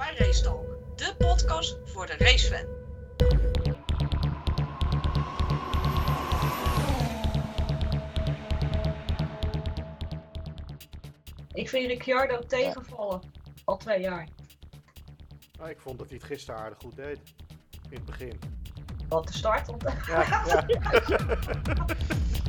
bij Race Talk, de podcast voor de racefan. Ik vind Ricciardo tegenvallen. Al twee jaar. Nou, ik vond dat hij het gisteren aardig goed deed. In het begin. Wat de start. Ja.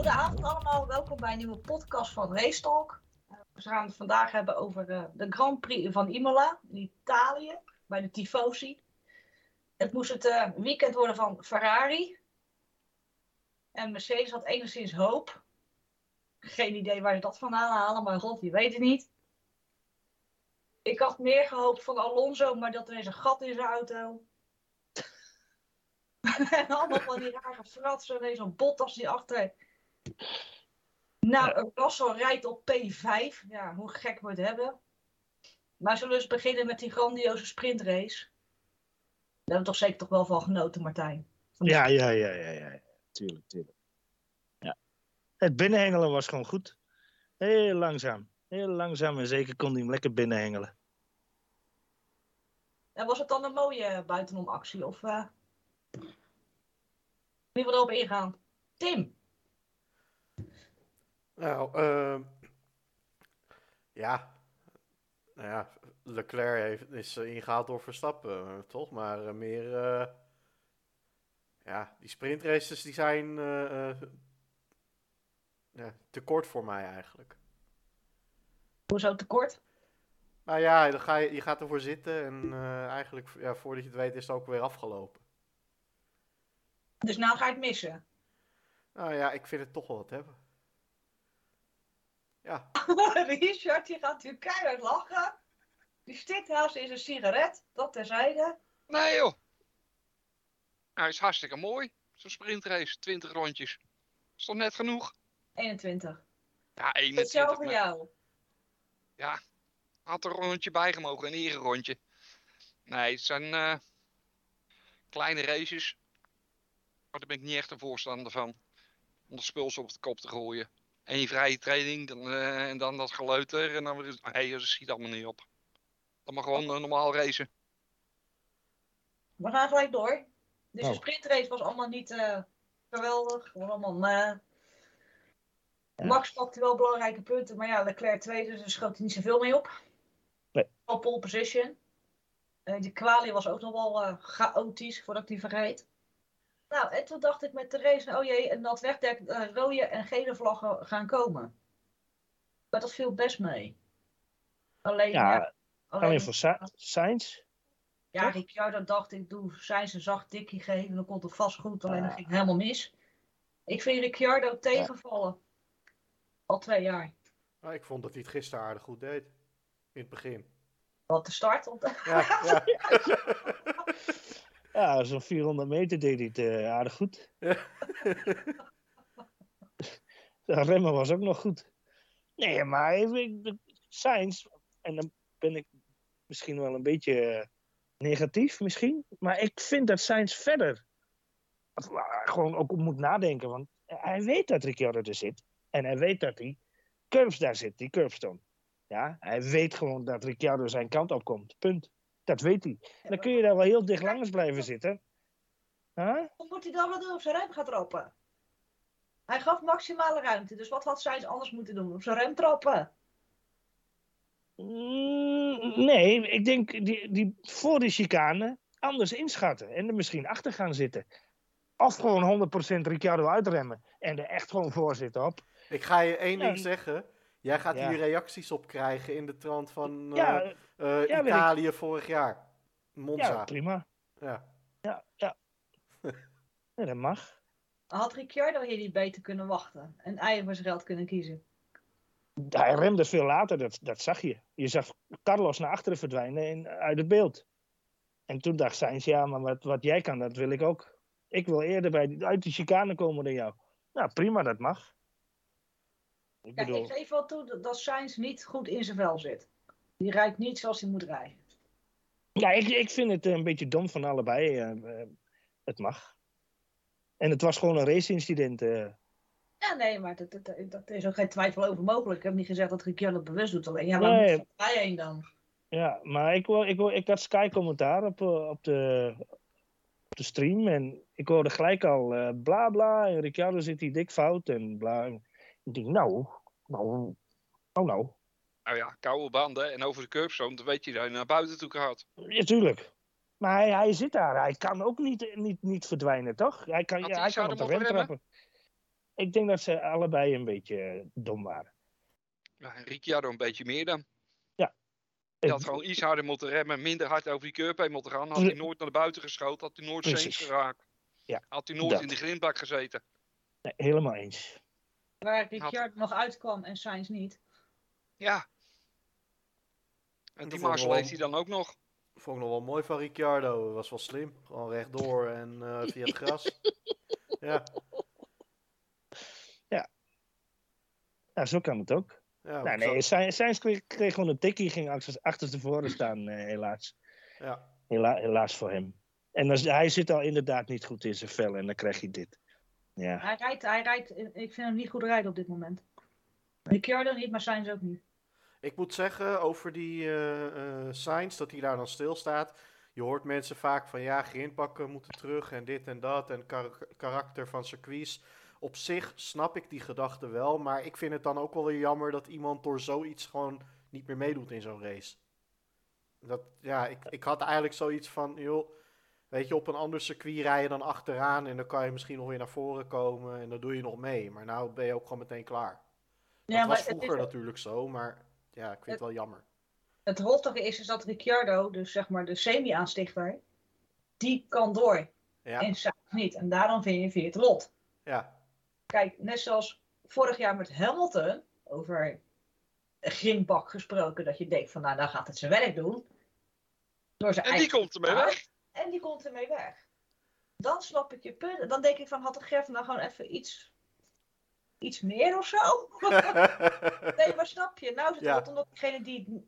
Goedenavond allemaal, welkom bij een nieuwe podcast van Race Talk. Uh, we gaan het vandaag hebben over uh, de Grand Prix van Imola in Italië, bij de Tifosi. Het moest het uh, weekend worden van Ferrari. En Mercedes had enigszins hoop. Geen idee waar ze dat vandaan halen, maar god, je weet het niet. Ik had meer gehoopt van Alonso, maar dat er is een gat in zijn auto. en allemaal van die rare fratsen en zo'n Bottas die achter. Nou, Russell rijdt op P5. Ja, hoe gek moet het hebben. Maar zullen we eens beginnen met die grandioze sprintrace? Daar hebben we toch zeker toch wel van genoten, Martijn? Ja, ja, ja, ja, ja. Tuurlijk, tuurlijk. Ja. Het binnenhengelen was gewoon goed. Heel langzaam. Heel langzaam en zeker kon hij hem lekker binnenhengelen. En was het dan een mooie buitenom actie? Of uh... wie wil erop ingaan? Tim? Nou, uh, ja. Nou ja, Leclerc heeft, is ingehaald door Verstappen, uh, toch? Maar uh, meer. ja, die sprintraces die zijn ja, te kort voor mij eigenlijk. Hoezo te kort? Nou ja, dan ga je, je gaat ervoor zitten en eigenlijk, ja, voordat je het weet, is het ook weer afgelopen. Dus nou ga je het missen? Nou ja, ik vind het toch wel wat hebben. Ja. Richard, die gaat natuurlijk keihard lachen. Die stikhuis is een sigaret, dat terzijde. Nee joh. Hij is hartstikke mooi. Zo'n sprintrace, 20 rondjes. Is toch net genoeg? 21. Ja, 21. Speciaal voor jou. Ja, had er een rondje bij gemogen, een rondje. Nee, het zijn uh, kleine races. Maar daar ben ik niet echt een voorstander van. Om de spuls op de kop te gooien. Eén vrije training dan, uh, en dan dat geleuter. En dan weer. Nee, dat schiet allemaal niet op. Dan mag gewoon uh, normaal racen. We gaan gelijk door. Dus oh. de sprintrace was allemaal niet uh, geweldig. Gewoon allemaal. Ja. Max pakte wel belangrijke punten, maar ja, Leclerc tweede, dus er schoot hij niet zoveel mee op. Nee. Op pole position. de kwalie was ook nog wel chaotisch voordat ik die vergeet. Nou, en toen dacht ik met race, oh jee, en dat wegdek, uh, rode en gele vlaggen gaan komen. Maar dat viel best mee. Alleen, ja, ja alleen, alleen voor Sa Sainz. Ja, Ricciardo dacht ik, doe Sainz een zacht tikkie geven, dan komt het vast goed, alleen dat ging helemaal mis. Ik vind Ricciardo tegenvallen. Ja. Al twee jaar. Nou, ik vond dat hij het gisteren aardig goed deed. In het begin. Wat de start? Ja, ja. Ja, zo'n 400 meter deed hij het uh, aardig goed. Ja. de remmen was ook nog goed. Nee, maar ik, Sainz, en dan ben ik misschien wel een beetje negatief misschien, maar ik vind dat Sainz verder gewoon ook moet nadenken, want hij weet dat Ricciardo er zit. En hij weet dat hij curves daar zit, die curbstone. Ja, hij weet gewoon dat Ricciardo zijn kant op komt. Punt. Dat weet hij. Dan kun je daar wel heel dicht langs blijven zitten. Huh? Of moet hij dan wat doen op zijn rem gaan trappen? Hij gaf maximale ruimte, dus wat had Sainz anders moeten doen? Op zijn rem trappen? Mm, nee, ik denk die, die voor de chicane anders inschatten en er misschien achter gaan zitten. Of gewoon 100% Ricciardo uitremmen en er echt gewoon voor zitten op. Ik ga je één ja. ding zeggen. Jij gaat ja. hier reacties op krijgen in de trant van ja, uh, ja, Italië vorig jaar. Monza. Ja, prima. Ja, ja. ja. ja dat mag. Had Ricciardo hier niet beter kunnen wachten en voor zijn geld kunnen kiezen? Hij remde veel later, dat, dat zag je. Je zag Carlos naar achteren verdwijnen in, uit het beeld. En toen dacht Sainz, ja, maar wat, wat jij kan, dat wil ik ook. Ik wil eerder bij, uit die chicane komen dan jou. Nou, prima, dat mag. Ik, ja, bedoel... ik geef wel toe dat Sainz niet goed in zijn vel zit. Die rijdt niet zoals hij moet rijden. Ja, ik, ik vind het een beetje dom van allebei. Uh, uh, het mag. En het was gewoon een race-incident. Uh. Ja, nee, maar dat, dat, dat is ook geen twijfel over mogelijk. Ik heb niet gezegd dat Ricciardo het bewust doet. Alleen, ja, waar Nee. moet hij heen dan? Ja, maar ik, wil, ik, wil, ik had Sky commentaar op, eh, op, de, op de stream en ik hoorde gelijk al eh, bla bla en Ricciardo zit hier dik fout en bla. Ik denk, nou, nou, nou, nou. Nou ja, koude banden en over de curbstone, dan weet je dat hij naar buiten toe gaat. Ja, tuurlijk. Maar hij, hij zit daar, hij kan ook niet, niet, niet verdwijnen, toch? Hij kan, ja, hij kan op de rem trappen. Ik denk dat ze allebei een beetje eh, dom waren. Ja, en Ricciardo een beetje meer dan. Ja. Hij had gewoon iets harder moeten remmen, minder hard over die curb heen moeten gaan. Had hij nooit naar de buiten geschoten, had hij nooit eens geraakt. Ja, Had hij nooit dat. in de grindbak gezeten. Nee, helemaal eens. Waar Ricciardo nog uitkwam en Sainz niet. Ja. En die wel- heeft hij dan ook nog. Vond ik nog wel mooi van Ricciardo. Dat was wel slim. Gewoon rechtdoor en eh, via het gras. ja, Ja, zo kan het ook. ja, nou, nee, Sainz Sainz kreeg, kreeg gewoon een tikkie, ging achter, achterstevoren staan, eh, helaas. ja. Hela- helaas voor hem. En hij zit al inderdaad niet goed in zijn vel en dan krijg je dit. Ja, Hij rijdt, hij rijdt, ik vind hem niet goed rijden op dit moment. Ricciardo niet, maar Sainz ook niet. Ik moet zeggen over die eh eh, Sainz, dat hij daar dan stilstaat. Je hoort mensen vaak van ja, grindpakken moeten terug en dit en dat. En kar- karakter van circuits. Op zich snap ik die gedachte wel. Maar ik vind het dan ook wel weer jammer dat iemand door zoiets gewoon niet meer meedoet in zo'n race. Dat, ja, ik, ik had eigenlijk zoiets van, joh, weet je, op een ander circuit rij je dan achteraan. En dan kan je misschien nog weer naar voren komen. En dan doe je nog mee. Maar nou ben je ook gewoon meteen klaar. Ja, dat was vroeger is- natuurlijk zo, maar ja, ik vind het wel jammer. het rottige is, is dat Ricciardo, dus zeg maar de semi-aanstichter, die kan door. Ja, En Sainz niet. En daarom vind je, vind je het lot. ja, Kijk, net zoals vorig jaar met Hamilton, over een grindbak gesproken, dat je denkt van nou, dan gaat het zijn werk doen. Door zijn En die komt ermee weg. En die komt ermee weg. Dan snap ik je punt. Dan denk ik van, had de Gref nou gewoon even iets, iets meer of zo? nee, maar snap je? Nou zit Ja. het omdat degene die het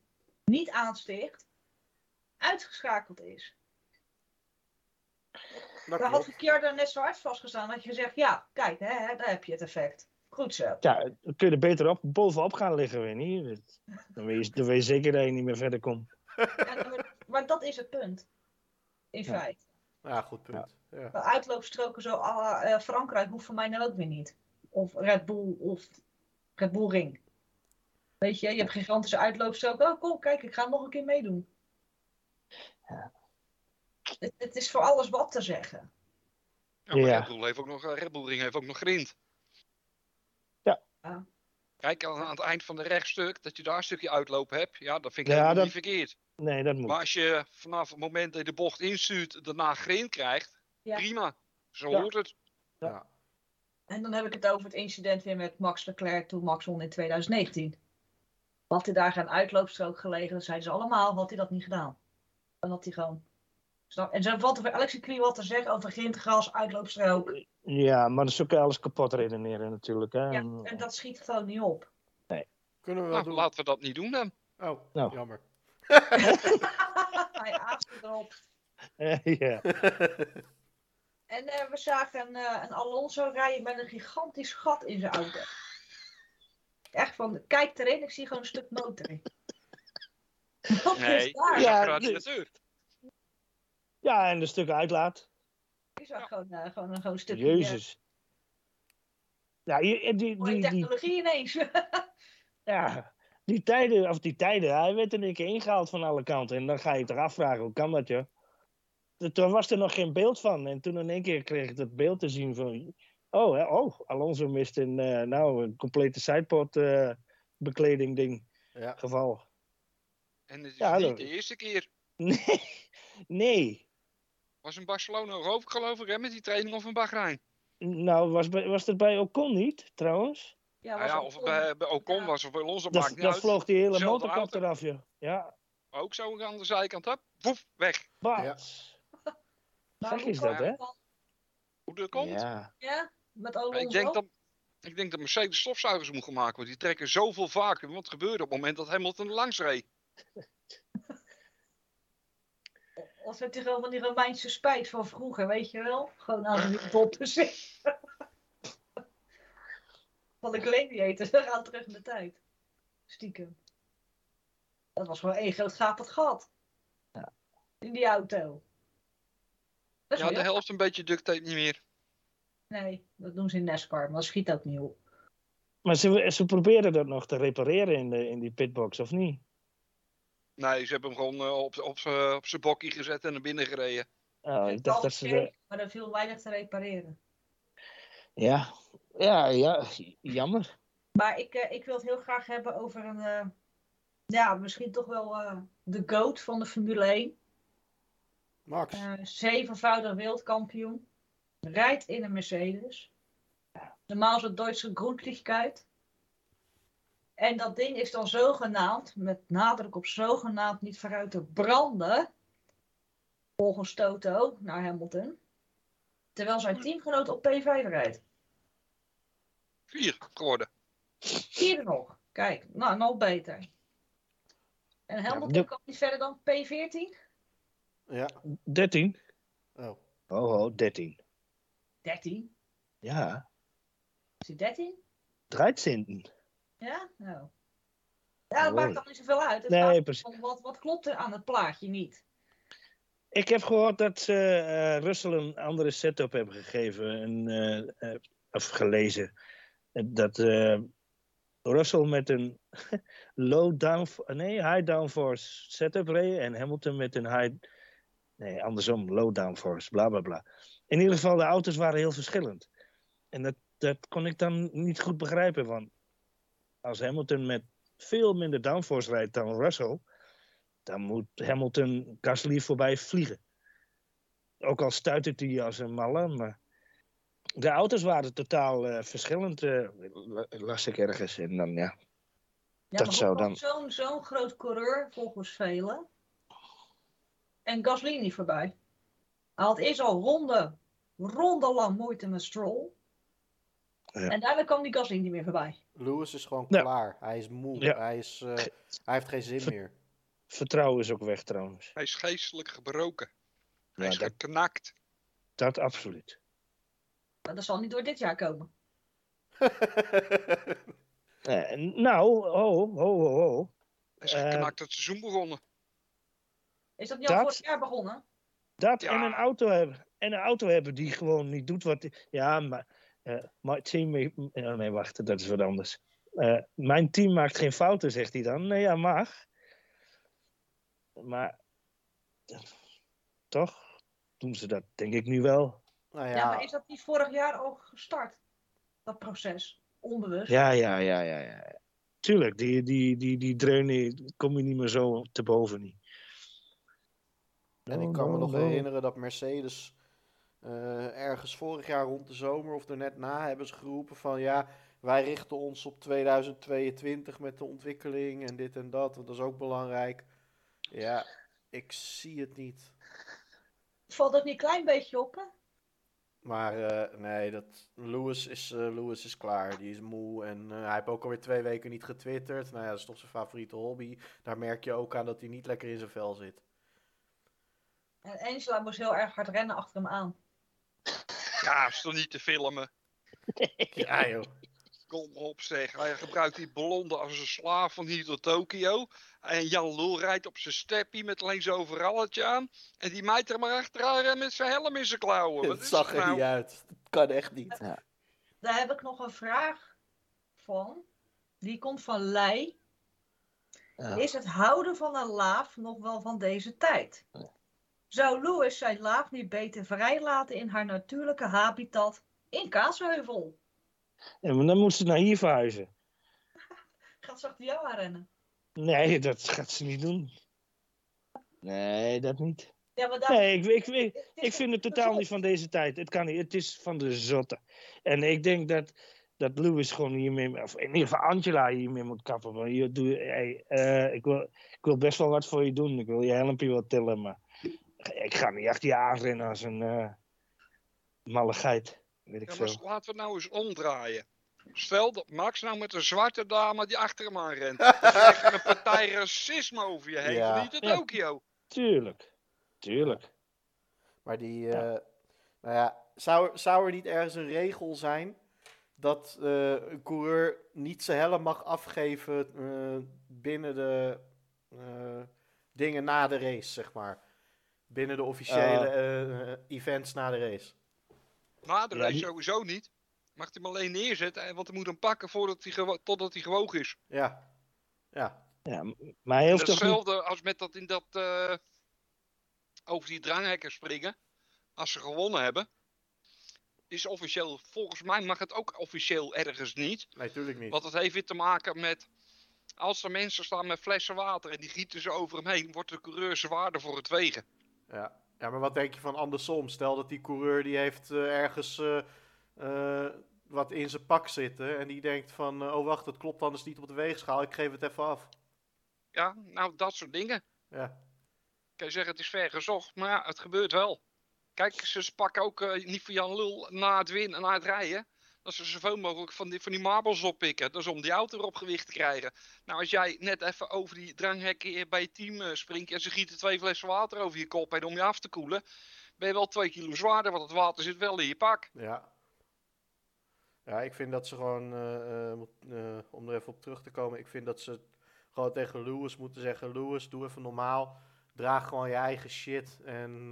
niet aansticht, uitgeschakeld is. dat Dan had. Ricciardo net zo hard vastgestaan. Dat je gezegd, ja, kijk, hè, hè, daar heb je het effect. Goed zo. ja dan kun je er beter op, bovenop gaan liggen, weet je niet. Dan weet je, dan weet je zeker dat je niet meer verder komt. Ja, maar, dat is het punt. In Ja. feite. Ja, goed punt. Ja. De uitloopstroken zo à la, eh, Frankrijk hoeft voor mij dan ook weer niet. Of Red Bull of Red Bull Ring. Weet je, je hebt gigantische uitloopstroken. Oh, kom, kijk, ik ga nog een keer meedoen. Het, het is voor alles wat te zeggen. Ja, maar Ja. Red Bull heeft ook nog, eh, Red Bull Ring heeft ook nog grind. Ja. Ja. Kijk, aan aan het eind van de rechtstuk, dat je daar een stukje uitlopen hebt. Ja, dat vind ik Ja, helemaal dat- niet verkeerd. Nee, dat moet. Maar als je vanaf het moment dat je de bocht instuurt, daarna grind krijgt, Ja. prima. Zo Ja. hoort het. Ja. En dan heb ik het over het incident weer met Max Leclerc toen Max won in 2019. Had hij daar geen uitloopstrook gelegen, dan zeiden ze allemaal, had hij dat niet gedaan. Dan had hij gewoon... Snap- En zo valt er voor elk circuit wat te zeggen over grindgras, uitloopstrook. Ja, maar dan je alles kapot redeneren natuurlijk. Hè? Ja, en dat schiet gewoon niet op. Kunnen we wel Nou, doen. laten we dat niet doen dan. Oh, Nou. jammer. Hij aast erop. ja. En eh, we zagen eh, een Alonso rijden met een gigantisch gat in zijn auto. Echt van, kijk erin, ik zie gewoon een stuk motor in. Wat Nee, is daar? Ja, ja, en de stukken uitlaat. Ik zag gewoon, eh, gewoon, gewoon een stukje Jezus. Ja, die, die, mooie die, die, technologie ineens. ja, die tijden, of die tijden, hij werd in één keer ingehaald van alle kanten. En dan ga je je toch afvragen, hoe kan dat, joh? Toen was er nog geen beeld van. En toen in één keer kreeg ik dat beeld te zien van... Oh, hè, oh Alonso mist een, eh, nou, een complete sidepod eh, bekleding ding Ja. geval. En het is Ja, niet dat- de eerste keer. Nee, nee. Was in Barcelona ook, geloof ik, hè, met die training of in Bahrein. Nou, was, bij- was dat bij Ocon niet, trouwens? Ja, Nou ja, of het bij, bij Ocon Ja. was of bij Alonso, Dat, maakt niet dat uit. vloog die hele Zelfde motorkap auto. eraf, joh. Ja, Ook zo aan de zijkant, op, woef, weg. bats. Gek is dat, hè? Hoe dat komt? Ja. Ja, met Alonso. Ik denk dat, ik denk dat Mercedes stofzuigers moet gaan maken, want die trekken zoveel vacuüm. Wat gebeurde op het moment dat Hamilton er langs reed? Of heeft hij gewoon van die Romeinse spijt van vroeger, weet je wel? Gewoon aan de zitten. van de gladiators. We gaan terug in de tijd. Stiekem. Dat was gewoon één groot gapend gat. Ja. In die auto. Dat Ja, de helft een beetje duct tape niet meer. Nee, dat doen ze in NASCAR, maar dat schiet ook niet op. Maar ze, ze proberen dat nog te repareren in, de, in die pitbox, of niet? Nee, ze hebben hem gewoon eh, op, op, z'n- op zijn bokkie gezet en naar binnen gereden. Oh, ik dacht dat ze... De... Maar er viel weinig te repareren. Ja. ja, ja, jammer. Maar ik, eh, ik wil het heel graag hebben over een. eh, ja, misschien toch wel eh, de GOAT van de Formule 1. Max. Eh, zevenvoudig wereldkampioen. Rijdt in een Mercedes. Normaal is het Duitse Grundlichkeit. En dat ding is dan zogenaamd, met nadruk op zogenaamd, niet vooruit te branden. Volgens Toto naar Hamilton. Terwijl zijn teamgenoot op P5 rijdt. Vier geworden. Vierde nog. Kijk, nou, nog beter. En Hamilton de- kwam niet verder dan P14? Ja. 13? Oh. Oh, oh, 13. 13? Ja, Is hij 13? 13. Ja? Nou. Ja, dat Mooi. maakt dan niet zoveel uit. Het Nee, precies. wat, wat klopt er aan het plaatje niet? Ik heb gehoord dat ze eh, Russell een andere setup hebben gegeven. En, eh, eh, of gelezen. Dat eh, Russell met een low down, nee, high downforce setup reed. En Hamilton met een high. Nee, andersom, low downforce, bla bla bla. In ieder geval, de auto's waren heel verschillend. En dat, dat kon ik dan niet goed begrijpen. Want als Hamilton met veel minder downforce rijdt dan Russell dan moet Hamilton Gasly voorbij vliegen. Ook al stuitert hij als een malle, maar de auto's waren totaal eh, verschillend, eh, la- las ik ergens. En dan, ja. Ja, Dat maar zou dan- Zo'n zo'n groot coureur, volgens velen. En Gasly niet voorbij. Hij had eerst al ronde, ronde lang moeite met Stroll. Ja. En daarna kwam die Gasly niet meer voorbij. Lewis is gewoon Ja. klaar. Hij is moe. Ja. Hij, is, eh, hij heeft geen zin Ver- meer. Vertrouwen is ook weg trouwens. Hij is geestelijk gebroken. Hij Ja, is dat, geknakt. dat absoluut. Maar dat zal niet door dit jaar komen. Eh, nou, ho, ho, ho, ho. Hij is Eh, geknakt het seizoen begonnen. Is dat niet al Dat- vorig jaar begonnen? Dat Ja. en een auto hebben. En een auto hebben die gewoon niet doet wat. Ja, maar. eh mijn team. eh, nee, wacht, dat is wat anders. Eh, mijn team maakt geen fouten, zegt hij dan. Nee, ja, mag. Maar. toch? Doen ze dat, denk ik nu wel. nou Ja. ja, maar is dat niet vorig jaar al gestart? Dat proces. Onbewust. Ja, ja, ja, ja. ja. Tuurlijk, die, die, die, die dreunen kom je niet meer zo te boven. Niet. En ik No, kan me no, nog no. herinneren dat Mercedes eh, ergens vorig jaar rond de zomer of er net na hebben ze geroepen van ja, wij richten ons op 2022 met de ontwikkeling en dit en dat, want dat is ook belangrijk. Ja, ik zie het niet. Valt ook niet een klein beetje op, hè? Maar eh, nee, dat, Lewis, is, eh, Lewis is klaar. Die is moe en eh, hij heeft ook alweer twee weken niet getwitterd. Nou ja, dat is toch zijn favoriete hobby. Daar merk je ook aan dat hij niet lekker in zijn vel zit. En Angela moest heel erg hard rennen achter hem aan. Ja, is toch niet te filmen. Ja joh. Kom op zeg. Hij gebruikt die blonde als een slaaf van hier tot Tokio. En Jan Lul rijdt op zijn steppie met alleen zo'n overalletje aan. En die meid er maar achteraan met zijn helm in zijn klauwen. Is zag dat er nou? niet uit. Dat kan echt niet. Daar heb ik nog een vraag van. Die komt van Lei. Ja. Is het houden van een laaf nog wel van deze tijd? Zou Louis zijn laaf niet beter vrijlaten in haar natuurlijke habitat in Kaasheuvel? Ja, maar dan moet ze naar hier verhuizen. Gaat ze achter jou aanrennen? Nee, dat gaat ze niet doen. Nee, dat niet. Ja, maar daar... Nee, ik, ik, ik, vind het totaal niet van deze tijd. Het kan niet. Het is van de zotte. En ik denk dat, dat Louis gewoon hiermee, of in ieder geval Angela hiermee moet kappen. Maar hier, doe, hey, eh, ik, wil, ik wil best wel wat voor je doen. Ik wil je helmpje wel tillen, maar ik ga niet achter je aanrennen als een eh malle geit. Weet ik Ja, maar veel. laten we nou eens omdraaien. Stel dat Max nou met een zwarte dame die achter hem aan rent. Dan krijg je een partij racisme over je heen. Ja. Niet in Ja. Tokio. Tuurlijk. Tuurlijk. Maar die, Ja. eh, nou ja, zou, zou er niet ergens een regel zijn dat eh, een coureur niet zijn helm mag afgeven eh, binnen de eh, dingen na de race, zeg maar. Binnen de officiële eh, events na de race. Na de race sowieso niet. Mag hij hem alleen neerzetten, en- want hij moet hem pakken voordat hij totdat hij gewogen is. Ja. Ja. Ja, maar hij hoeft toch niet... Hetzelfde als met dat in dat eh, over die dranghekken springen. Als ze gewonnen hebben. Is officieel, volgens mij mag het ook officieel ergens niet. Nee, tuurlijk niet. Want het heeft weer te maken met. Als er mensen staan met flessen water en die gieten ze over hem heen, wordt de coureur zwaarder voor het wegen. Ja. ja, maar wat denk je van andersom? Stel dat die coureur die heeft eh, ergens eh, wat in zijn pak zitten. En die denkt van, oh wacht, dat klopt anders niet op de weegschaal. Ik geef het even af. Ja, nou dat soort dingen. Ja. Kan je zeggen het is ver gezocht, maar ja, het gebeurt wel. Kijk, ze pakken ook niet voor Jan Lul na het winnen, na het rijden. Dat ze zoveel mogelijk van die, van die marbles oppikken. Dat is om die auto erop gewicht te krijgen. Nou, als jij net even over die dranghekken bij je team eh, springt en ze gieten twee flessen water over je kop heen om je af te koelen, ben je wel twee kilo zwaarder, want het water zit wel in je pak. Ja. Ja, ik vind dat ze gewoon, eh, eh, om er even op terug te komen, ik vind dat ze gewoon tegen Lewis moeten zeggen: Lewis, doe even normaal. Draag gewoon je eigen shit. En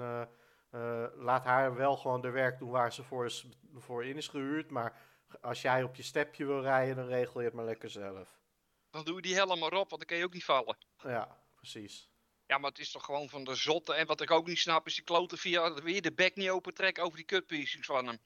laat haar wel gewoon de werk doen waar ze voor, is, voor in is gehuurd. Maar als jij op je stepje wil rijden, dan regel je het maar lekker zelf. Dan doe je die helm maar op, want dan kan je ook niet vallen. Ja, precies. Ja, maar het is toch gewoon van de zotte. En wat ik ook niet snap, is die klote via weer de bek niet opentrekken over die cutpiecings van hem.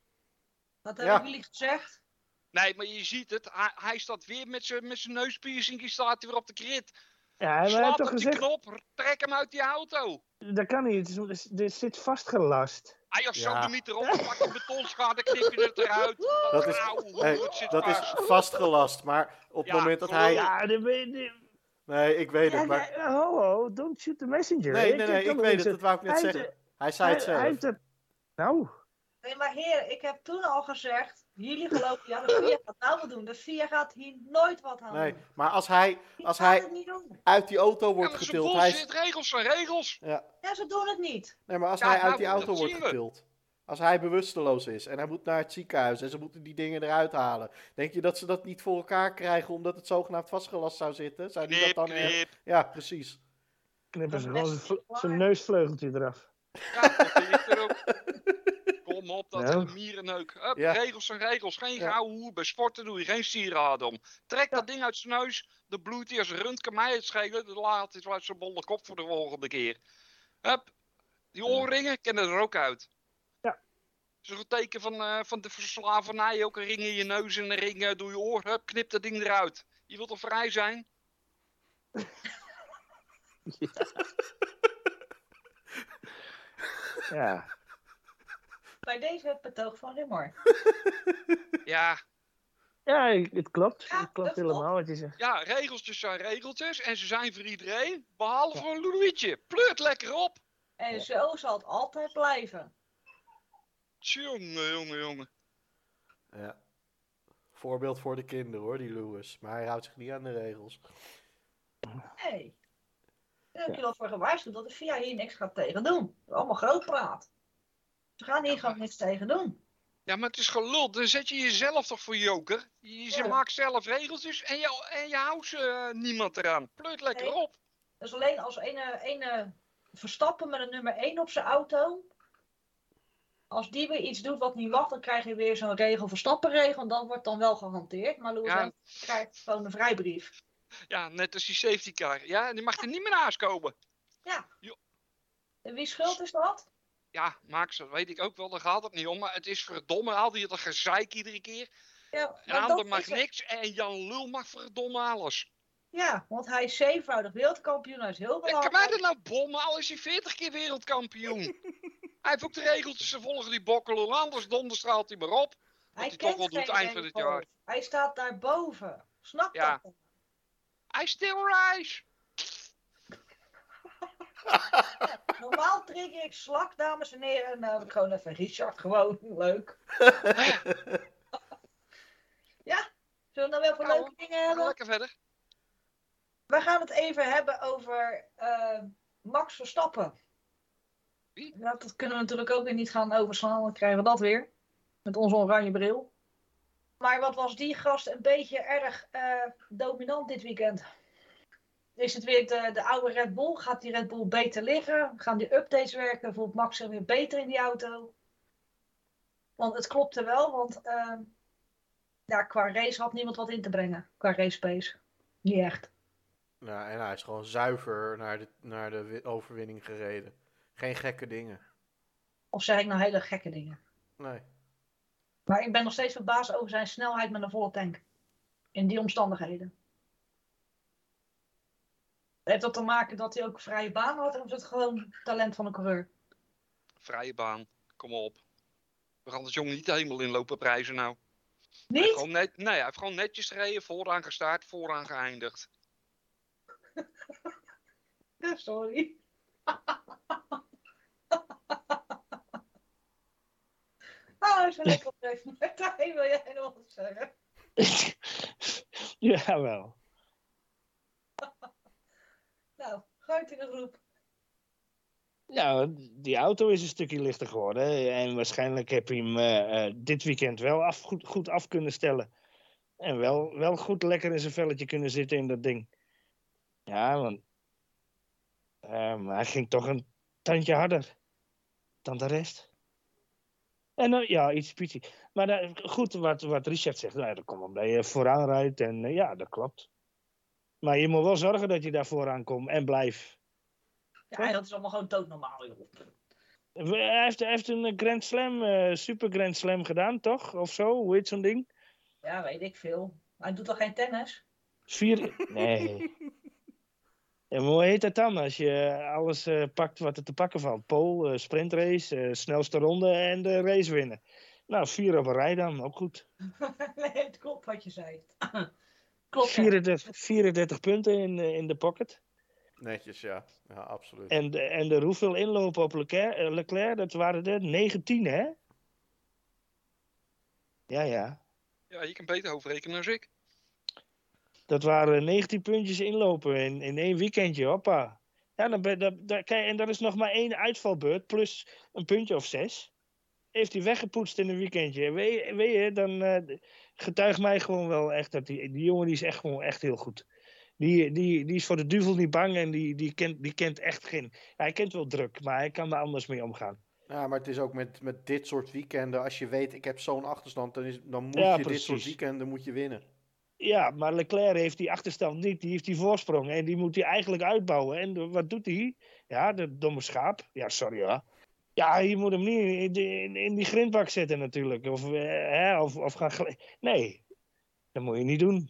Wat hebben Ja. jullie gezegd? Nee, maar je ziet het. Hij, hij staat weer met zijn met zijn neuspiercing. staat hij weer op de krit. Ja, maar hij heeft Slaat toch op die gezegd, knop. Trek hem uit die auto. Dat kan niet. Dit zit vastgelast. Hij als Ja. zo niet erop. Pak een betonschade, knip je het eruit. Dat is- Auw, Hey, dat is vast. vastgelast. Maar op het Ja, moment dat hij. Ja, de, de, Nee, ik weet het. ja, Maar... ja, ho, ho, don't shoot the messenger. Nee, Ik nee, nee, ik weet het. Dat wou ik net Hij zeggen. Hij zei het zelf. hij heeft het... Nou, Nee, maar heer, ik heb toen al gezegd, jullie geloven, ja, de VIA gaat nou wat doen. De VIA gaat hier nooit wat aan Nee, doen. maar als hij Die als hij uit die auto wordt dat getild. Hij is, bullshit. Regels zijn regels. ja, Ja, ze doen het niet. nee, maar als Ja, hij uit nou, die dat auto wordt getild. Als hij bewusteloos is en hij moet naar het ziekenhuis en ze moeten die dingen eruit halen. Denk je dat ze dat niet voor elkaar krijgen omdat het zogenaamd vastgelast zou zitten? Zou die dat dan knip. Ja, precies. knippen ze Dat gewoon zijn neusvleugeltje eraf. Ja, dat er ook. Op, dat is een mierenneuk. Hup, Ja. Regels zijn regels. Geen Ja. gouden hoer. Bij sporten doe je geen sieraden om. Trek dat ding uit zijn neus. Dan bloeit hij als rund. Kan mij het schelen. Dan laat hij uit zijn bolle kop voor de volgende keer. Hup. Die oorringen kennen er ook uit. Ja. Dat is een teken van, eh, van de verslavernij. Ook een ring in je neus en een ring eh, door je oor. Hup, knip dat ding eruit. Je wilt toch vrij zijn? Ja, Bij deze het betoog van Rimmer. Ja, ja het klopt. Ja, het klopt helemaal wat je zegt. ja, regeltjes zijn regeltjes. En ze zijn voor iedereen. Behalve voor een Louietje. Pleurt lekker op. En zo zal het altijd blijven. Jongen, jongen, jongen. Ja. Voorbeeld voor de kinderen hoor, die Lewis. Maar hij houdt zich niet aan de regels. Nee. Daar heb je wel voor gewaarschuwd dat de VIA hier niks gaat tegen doen. Dat is allemaal groot praat. Ze gaan hier gewoon niks tegen doen. Ja, maar het is gelul. Dan zet je jezelf toch voor joker. Je, ze Ja. maakt zelf regeltjes en je, en je houdt ze, eh, niemand eraan. Pleurt lekker Nee. op. Dus alleen als ene, ene Verstappen met een nummer 1 op zijn auto. Als die weer iets doet wat niet mag, dan krijg je weer zo'n regel Verstappen-regel. En dan wordt dan wel gehanteerd. Maar Lewis Ja. Krijgt gewoon een vrijbrief. Ja, net als die safety car. Ja, die mag er niet meer naast komen. En wie schuld is dat? Ja, Max, dat weet ik ook wel. Daar gaat het niet om. Maar het is verdomme al die dat gezeik iedere keer. Ja, Een maar ander dat mag niks en Jan Lul mag verdomme alles. Ja, want hij is zevenvoudig wereldkampioen. Hij is heel En kan belangrijk. mij dat nou bommen, al is hij 40 keer wereldkampioen. hij heeft ook de regeltjes te volgen, die bokkelul. Anders donderstraalt hij maar op. Hij hij toch wel doet eind van het jaar. Hij staat daarboven. Snap Ja. dat? Hij still rise. Normaal trigger ik slak, dames en heren. En dan heb ik gewoon even Richard. Gewoon leuk. ja? Zullen we dan wel voor leuke dingen hebben? Lekker verder. We gaan het even hebben over eh, Max Verstappen. Wie? Ja, dat kunnen we natuurlijk ook weer niet gaan overslaan. Dan krijgen we dat weer. Met onze oranje bril. Maar wat was die gast een beetje erg eh, dominant dit weekend? Is het weer de, de oude Red Bull? Gaat die Red Bull beter liggen? Gaan die updates werken? Voelt Max zich weer beter in die auto? Want het klopte wel, want eh, ja, qua race had niemand wat in te brengen. Qua race pace. Niet echt. Ja, en hij is gewoon zuiver naar de, naar de wi- overwinning gereden. Geen gekke dingen. Of zeg ik nou hele gekke dingen? Nee. Maar ik ben nog steeds verbaasd over zijn snelheid met een volle tank. In die omstandigheden. Heeft dat te maken dat hij ook vrije baan had? Of is het gewoon talent van een coureur? Vrije baan, kom op. We gaan de jongen niet helemaal inlopen prijzen nou. Hij Niet? gewoon net, nee, hij heeft gewoon netjes gereden, vooraan gestart, vooraan geëindigd. Sorry. Oh, zo lekker op. Martijn, wil jij nog wat zeggen? Jawel. Nou, de groep. Nou, die auto is een stukje lichter geworden. En waarschijnlijk heb je hem eh, eh, dit weekend wel af, goed, goed af kunnen stellen. En wel, wel goed lekker in zijn velletje kunnen zitten in dat ding. Ja, want eh, hij ging toch een tandje harder dan de rest. En ja, iets pietje. Maar goed, wat, wat Richard zegt, nou, dat komt omdat je vooraan rijdt. En ja, dat klopt. Maar je moet wel zorgen dat je daar vooraan komt en blijft. Ja, dat is allemaal gewoon doodnormaal, joh. Hij heeft, hij heeft een Grand Slam, eh, Super Grand Slam gedaan, toch? Of zo? Hoe heet zo'n ding? Ja, weet ik veel. Hij doet toch geen tennis? Vier. Nee. En hoe heet dat dan? Als je alles eh, pakt wat er te pakken valt: pole, eh, sprintrace, snelste ronde en de race winnen. Nou, vier op een rij dan, ook goed. nee, het klopt wat je zei. Klopt. ja. 34, 34 punten in, eh, in de pocket. Netjes, ja. Ja, absoluut. En, de- en de hoeveel inlopen op Leclerc, eh, Leclerc, dat waren er 19, hè? Ja, ja. Ja, je kan beter overrekenen dan ik. Dat waren 19 puntjes inlopen in, in één weekendje, hoppa. Ja, dan ben, dat, dat, kijk, en dat is nog maar één uitvalbeurt, plus een puntje of zes. Heeft hij weggepoetst in een weekendje. Weet, je- weet je, dan eh, getuigt mij gewoon wel echt dat die, die jongen die is echt gewoon echt heel goed. Die, die, die is voor de duivel niet bang en die, die, kent, die kent echt geen... Hij kent wel druk, maar hij kan er anders mee omgaan. Ja, maar het is ook met, met dit soort weekenden. Als je weet, ik heb zo'n achterstand, dan, is, dan moet Ja, je dit soort weekenden moet je winnen. Ja, maar Leclerc heeft die achterstand niet. Die heeft die voorsprong. En die moet hij eigenlijk uitbouwen. En wat doet hij? Ja, de domme schaap. Ja, sorry hoor. Ja, je moet hem niet in, in, die grindbak zetten natuurlijk. Of, eh, of, of gaan... Nee, dat moet je niet doen.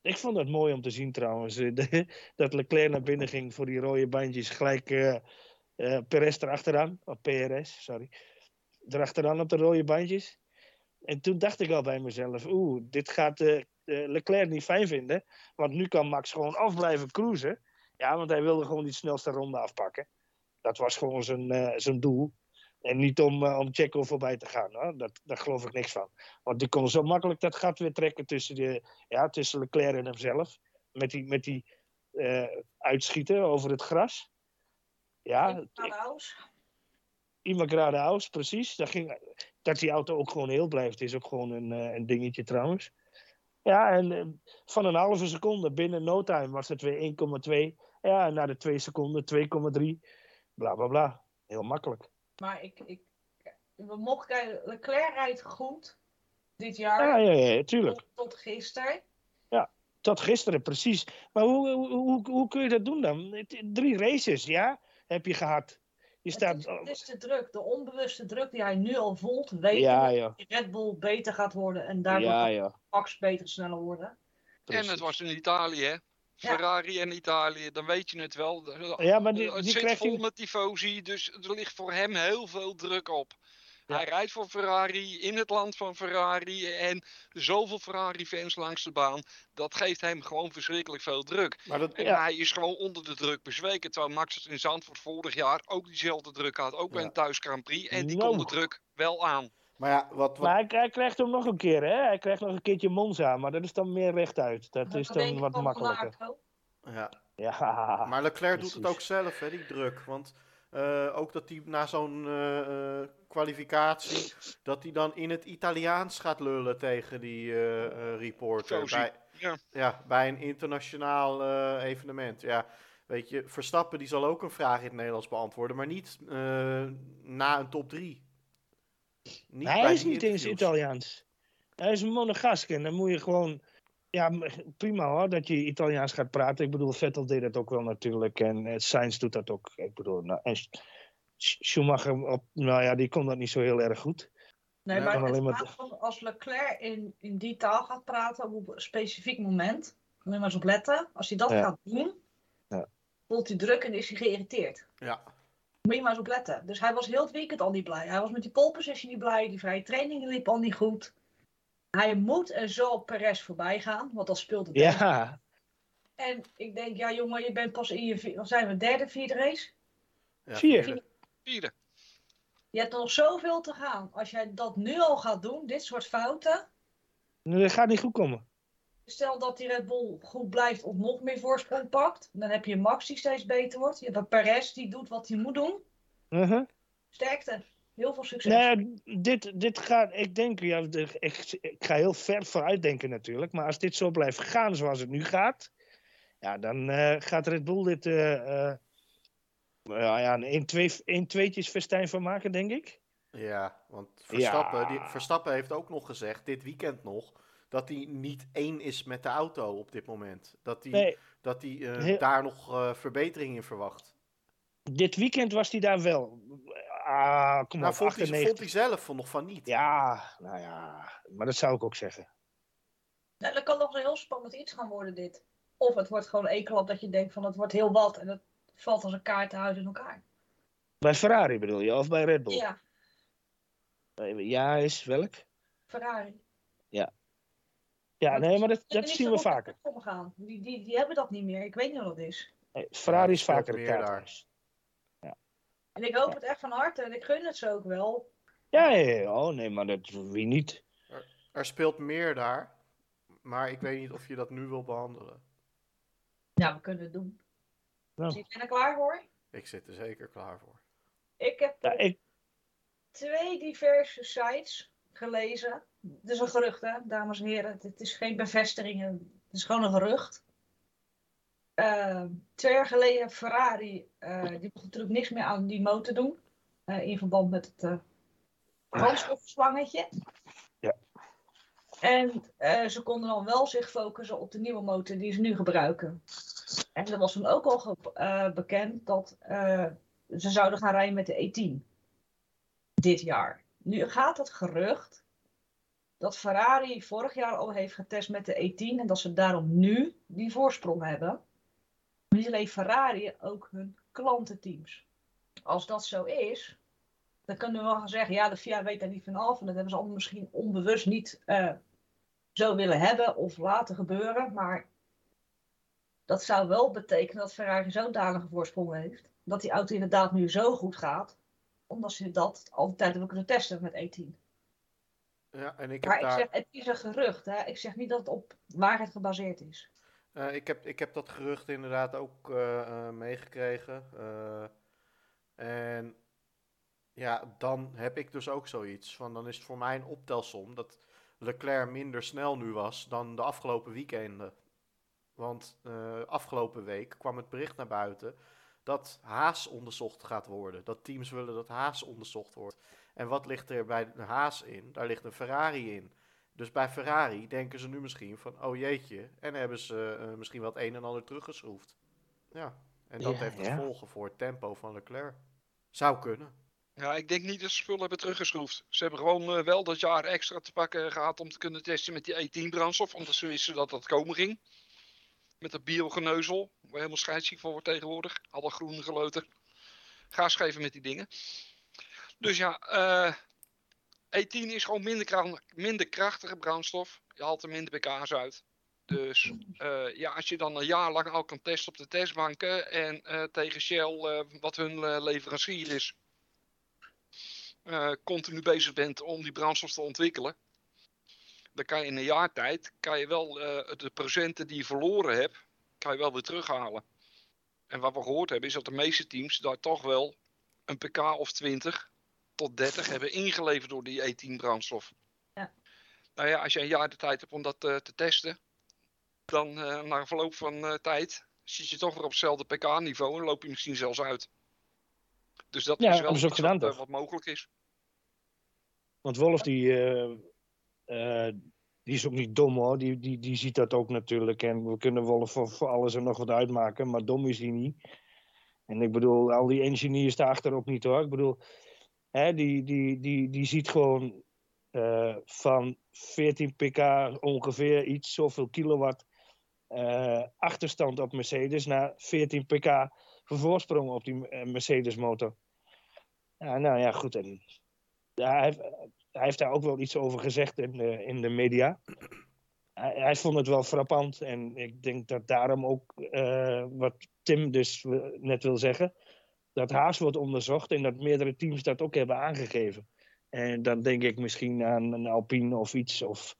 Ik vond het mooi om te zien trouwens. eh, dat Leclerc naar binnen ging voor die rode bandjes. Gelijk eh, Perez erachteraan. Of PRS, sorry. Erachteraan op de rode bandjes. En toen dacht ik al bij mezelf, oeh, dit gaat Leclerc niet fijn vinden. Want nu kan Max gewoon af blijven cruisen. Ja, want hij wilde gewoon die snelste ronde afpakken. Dat was gewoon zijn, eh, zijn doel. En niet om, eh, om Checo voorbij te gaan. Hoor. Dat, daar geloof ik niks van. Want die kon zo makkelijk dat gat weer trekken tussen, de, ja, tussen Leclerc en hemzelf. Met die, met die eh, uitschieten over het gras. Ja, Immagrade House, precies. Dat, ging, dat die auto ook gewoon heel blijft, is ook gewoon een, een dingetje trouwens. Ja, en van een halve seconde binnen no time was het weer 1,2. Ja, en na de 2 seconden 2,3. Bla bla bla. Heel makkelijk. maar ik, ik, we mochten kijken, Leclerc rijdt goed dit jaar. Ja, ja, ja, tuurlijk. tot, tot gisteren. Tot gisteren, precies. Maar hoe, hoe, hoe, hoe kun je dat doen dan? Drie races, ja, heb je gehad. Je Het staat. is, het is de druk, de onbewuste druk die hij nu al voelt. Weet Ja, dat ja. die Red Bull beter gaat worden en daardoor Ja, gaat ja. Max beter sneller worden. En het was in Italië, hè? Ferrari en Italië, dan weet je het wel. Ja, maar die, het die zit vol met tifosi, dus er ligt voor hem heel veel druk op. Hij rijdt voor Ferrari, in het land van Ferrari en zoveel Ferrari-fans langs de baan. Dat geeft hem gewoon verschrikkelijk veel druk. Maar dat, En Ja. hij is gewoon onder de druk bezweken. Terwijl Max het in Zandvoort vorig jaar ook diezelfde druk had. Ook bij Ja. een thuis Grand Prix. En die Nou. kon de druk wel aan. Maar ja, wat, wat, Maar hij, hij krijgt hem nog een keer, hè? Hij krijgt nog een keertje Monza, maar dat is dan meer rechtuit. Dat is Dan wat makkelijker. Ja. Ja, Maar Leclerc doet het ook zelf, hè, die druk. Want eh, ook dat hij na zo'n eh, eh, kwalificatie, dat hij dan in het Italiaans gaat lullen tegen die eh, eh, reporter. Bij, ja. ja, bij een internationaal eh, evenement. Ja, weet je, Verstappen die zal ook een vraag in het Nederlands beantwoorden, maar niet eh, na een top 3. Niet hij bij is niet eens. Italiaans. Hij is een monegask en dan moet je gewoon... Ja, prima hoor, dat je Italiaans gaat praten. Ik bedoel, Vettel deed dat ook wel natuurlijk. En eh, Sainz doet dat ook. Ik bedoel, nou, en Schumacher, op, nou ja, die kon dat niet zo heel erg goed. Nee, Ja, maar het maar- gaat van als Leclerc in, in die taal gaat praten op een specifiek moment, moet je maar eens op letten. Als hij dat Ja. gaat doen, Ja. voelt hij druk en is hij geïrriteerd. Ja, Moet je maar eens op letten. Dus hij was heel het weekend al niet blij. Hij was met die pole position niet blij. Die vrije training liep al niet goed. Hij moet en zal Perez voorbij gaan, want dat speelt het. Ja, En ik denk, ja jongen, je bent pas in je, wat zijn we, derde, vierde race? ja. Vierde. Je hebt nog zoveel te gaan. Als jij dat nu al gaat doen, dit soort fouten, dat gaat niet goed komen. Stel dat die Red Bull goed blijft of nog meer voorsprong pakt. Dan heb je Max die steeds beter wordt. Je hebt een Perez die doet wat hij moet doen. Uh-huh. Sterkte. Heel veel succes. Nee, dit, dit gaat, ik denk, ja, ik, ik ga heel ver vooruit denken natuurlijk. Maar als dit zo blijft gaan zoals het nu gaat, ja, dan eh, gaat Red Bull dit eh, eh, ja, ja, een 1 tweetjes festijn van maken, denk ik. Ja, want Verstappen, Ja. Die, Verstappen heeft ook nog gezegd, dit weekend nog, dat hij niet één is met de auto op dit moment. Dat hij, Nee, dat hij eh, Heel- daar nog eh, verbetering in verwacht. dit weekend was hij daar wel. Ah, kom Nou, op, vond hij, 98. vond hij zelf van nog van niet. Ja, nou ja, maar dat zou ik ook zeggen. Nou, dat kan nog een heel spannend iets gaan worden dit. Of het wordt gewoon een klap dat je denkt van het wordt heel wat. En het valt als een kaartenhuis in elkaar. Bij Ferrari bedoel je, of bij Red Bull? Ja, Ja, is welk? Ferrari. Ja, nee, maar dat, zien we vaker. omgaan. Die, die, die hebben dat niet meer. Ik weet niet wat dat is. Nee, Ferrari Ja, is vaker meer daar. kaarthuis. En ik hoop het echt van harte. En ik gun het ze ook wel. Ja, ja, ja, oh nee, maar dat, wie niet? Er speelt meer daar, maar ik weet niet of je dat nu wil behandelen. Ja, we kunnen het doen. Nou. Ik ben er klaar voor. Ik zit er zeker klaar voor. Ik heb Ja, ik, twee diverse sites gelezen. Het is een gerucht, hè, dames en heren. Het is geen bevestiging. Het is gewoon een gerucht. Eh, twee jaar geleden Ferrari, eh, die mocht natuurlijk niks meer aan die motor doen. eh, in verband met het eh brandstofslangetje. Ja. En ze konden dan wel zich focussen op de nieuwe motor die ze nu gebruiken. En er was toen ook al bekend dat ze zouden gaan rijden met de E10 dit jaar. Nu gaat het gerucht dat Ferrari vorig jaar al heeft getest met de E10 en dat ze daarom nu die voorsprong hebben. Niet alleen Ferrari, ook hun klantenteams. Als dat zo is, dan kunnen we wel gaan zeggen, ja, de FIA weet daar niet van af en dat hebben ze allemaal misschien onbewust niet eh, zo willen hebben of laten gebeuren. Maar dat zou wel betekenen dat Ferrari zo'n danige voorsprong heeft, dat die auto inderdaad nu zo goed gaat, omdat ze dat al die tijd hebben kunnen testen met E10. Ja, en ik heb Maar ik daar... zeg, het is een gerucht. Hè? Ik zeg niet dat het op waarheid gebaseerd is. Eh, ik, heb, ik heb dat gerucht inderdaad ook eh, eh, meegekregen. En ja, dan heb ik dus ook zoiets van, dan is het voor mij een optelsom dat Leclerc minder snel nu was dan de afgelopen weekenden. Want afgelopen week kwam het bericht naar buiten dat Haas onderzocht gaat worden. Dat teams willen dat Haas onderzocht wordt. En wat ligt er bij de Haas in? Daar ligt een Ferrari in. Dus bij Ferrari denken ze nu misschien van, oh jeetje, en hebben ze eh, misschien wel het een en ander teruggeschroefd. Ja, en dat Ja, heeft ja. gevolgen voor het tempo van Leclerc. Zou kunnen. Ja, ik denk niet dat ze spullen hebben teruggeschroefd. Ze hebben gewoon eh, wel dat jaar extra te pakken gehad om te kunnen testen met die E10 brandstof. Omdat ze wisten dat dat komen ging. Met dat biogeneuzel, waar helemaal scheidsziek voor wordt tegenwoordig. Alle groene geloten. Gas geven met die dingen. Dus ja, eh, E10 is gewoon minder, minder krachtige brandstof. Je haalt er minder pk's uit. Dus eh, ja, als je dan een jaar lang al kan testen op de testbanken en eh, tegen Shell, wat hun leverancier is, continu bezig bent om die brandstof te ontwikkelen, dan kan je in een jaar tijd kan je wel de procenten die je verloren hebt, kan je wel weer terughalen. En wat we gehoord hebben is dat de meeste teams daar toch wel een pk of 20 tot 30 hebben ingeleverd door die E10 brandstof. Ja. Nou ja, als je een jaar de tijd hebt om dat eh, te testen, dan uh, na een verloop van uh, tijd zit je toch weer op hetzelfde pk-niveau en loop je misschien zelfs uit. Dus dat Ja, is wel iets gedaan, wat, eh, mogelijk is. Want Wolf, die, eh, eh, die is ook niet dom hoor. Die, die, die ziet dat ook natuurlijk. En we kunnen Wolf voor, voor alles en nog wat uitmaken. Maar dom is hij niet. En ik bedoel, al die engineers daarachter ook niet hoor. Ik bedoel, die, die, die, die ziet gewoon eh, van 14 pk ongeveer iets, zoveel kilowatt eh, achterstand op Mercedes naar 14 pk voorsprong op die eh, Mercedes motor. Nou ja, goed. En, hij, heeft- hij heeft daar ook wel iets over gezegd in de, in de media. Hij, hij vond het wel frappant. En ik denk dat daarom ook, wat Tim dus net wil zeggen, dat Haas wordt onderzocht en dat meerdere teams dat ook hebben aangegeven. En dan denk ik misschien aan een Alpine of iets. Of,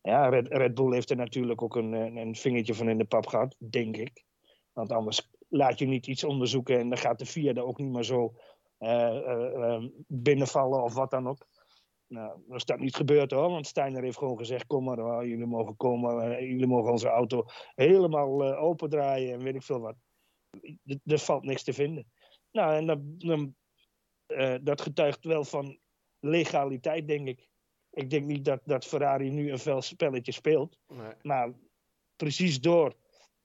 ja, Red, Bull heeft er natuurlijk ook een, een vingertje van in de pap gehad, denk ik. Want anders laat je niet iets onderzoeken en dan gaat de VIA er ook niet meer zo eh, eh, eh, binnenvallen of wat dan ook. Nou, dat is dat niet gebeurd hoor, want Steiner heeft gewoon gezegd: kom maar, jullie mogen komen, jullie mogen onze auto helemaal opendraaien en weet ik veel wat. Er valt niks te vinden. Nou, en dat, dan, eh, dat getuigt wel van legaliteit, denk ik. Ik denk niet dat, dat Ferrari nu een fel spelletje speelt. Nee. Maar precies door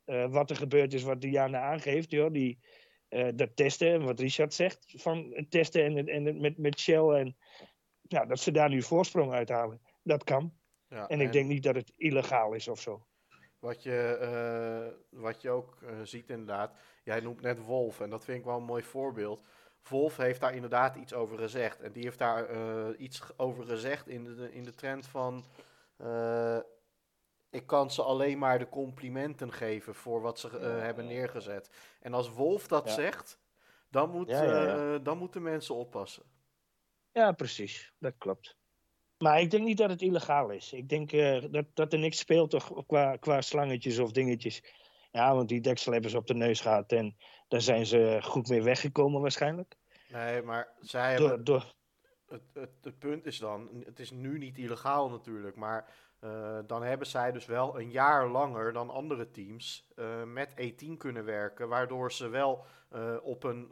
eh, wat er gebeurd is, wat Diana aangeeft, joh, die, eh, dat testen en wat Richard zegt van het testen en, en met, met Shell en ja, dat ze daar nu voorsprong uithalen. Dat kan. Ja, En ik denk niet dat het illegaal is of zo. Wat je, eh, wat je ook eh, ziet inderdaad, jij noemt net Wolf en dat vind ik wel een mooi voorbeeld. Wolf heeft daar inderdaad iets over gezegd. En die heeft daar eh, iets over gezegd in de, in de trend van... ik kan ze alleen maar de complimenten geven voor wat ze Ja. hebben neergezet. En als Wolf dat Ja. zegt, dan, moet, Ja, dan moeten mensen oppassen. Ja, precies. Dat klopt. Maar ik denk niet dat het illegaal is. Ik denk eh, dat, dat er niks speelt toch, qua, qua slangetjes of dingetjes. Ja, want die deksel hebben ze op de neus gehad en daar zijn ze goed mee weggekomen waarschijnlijk. Nee, maar zij hebben... Door, door, het, het, het punt is dan, het is nu niet illegaal natuurlijk, maar eh, dan hebben zij dus wel een jaar langer dan andere teams eh, met E10 kunnen werken, waardoor ze wel op een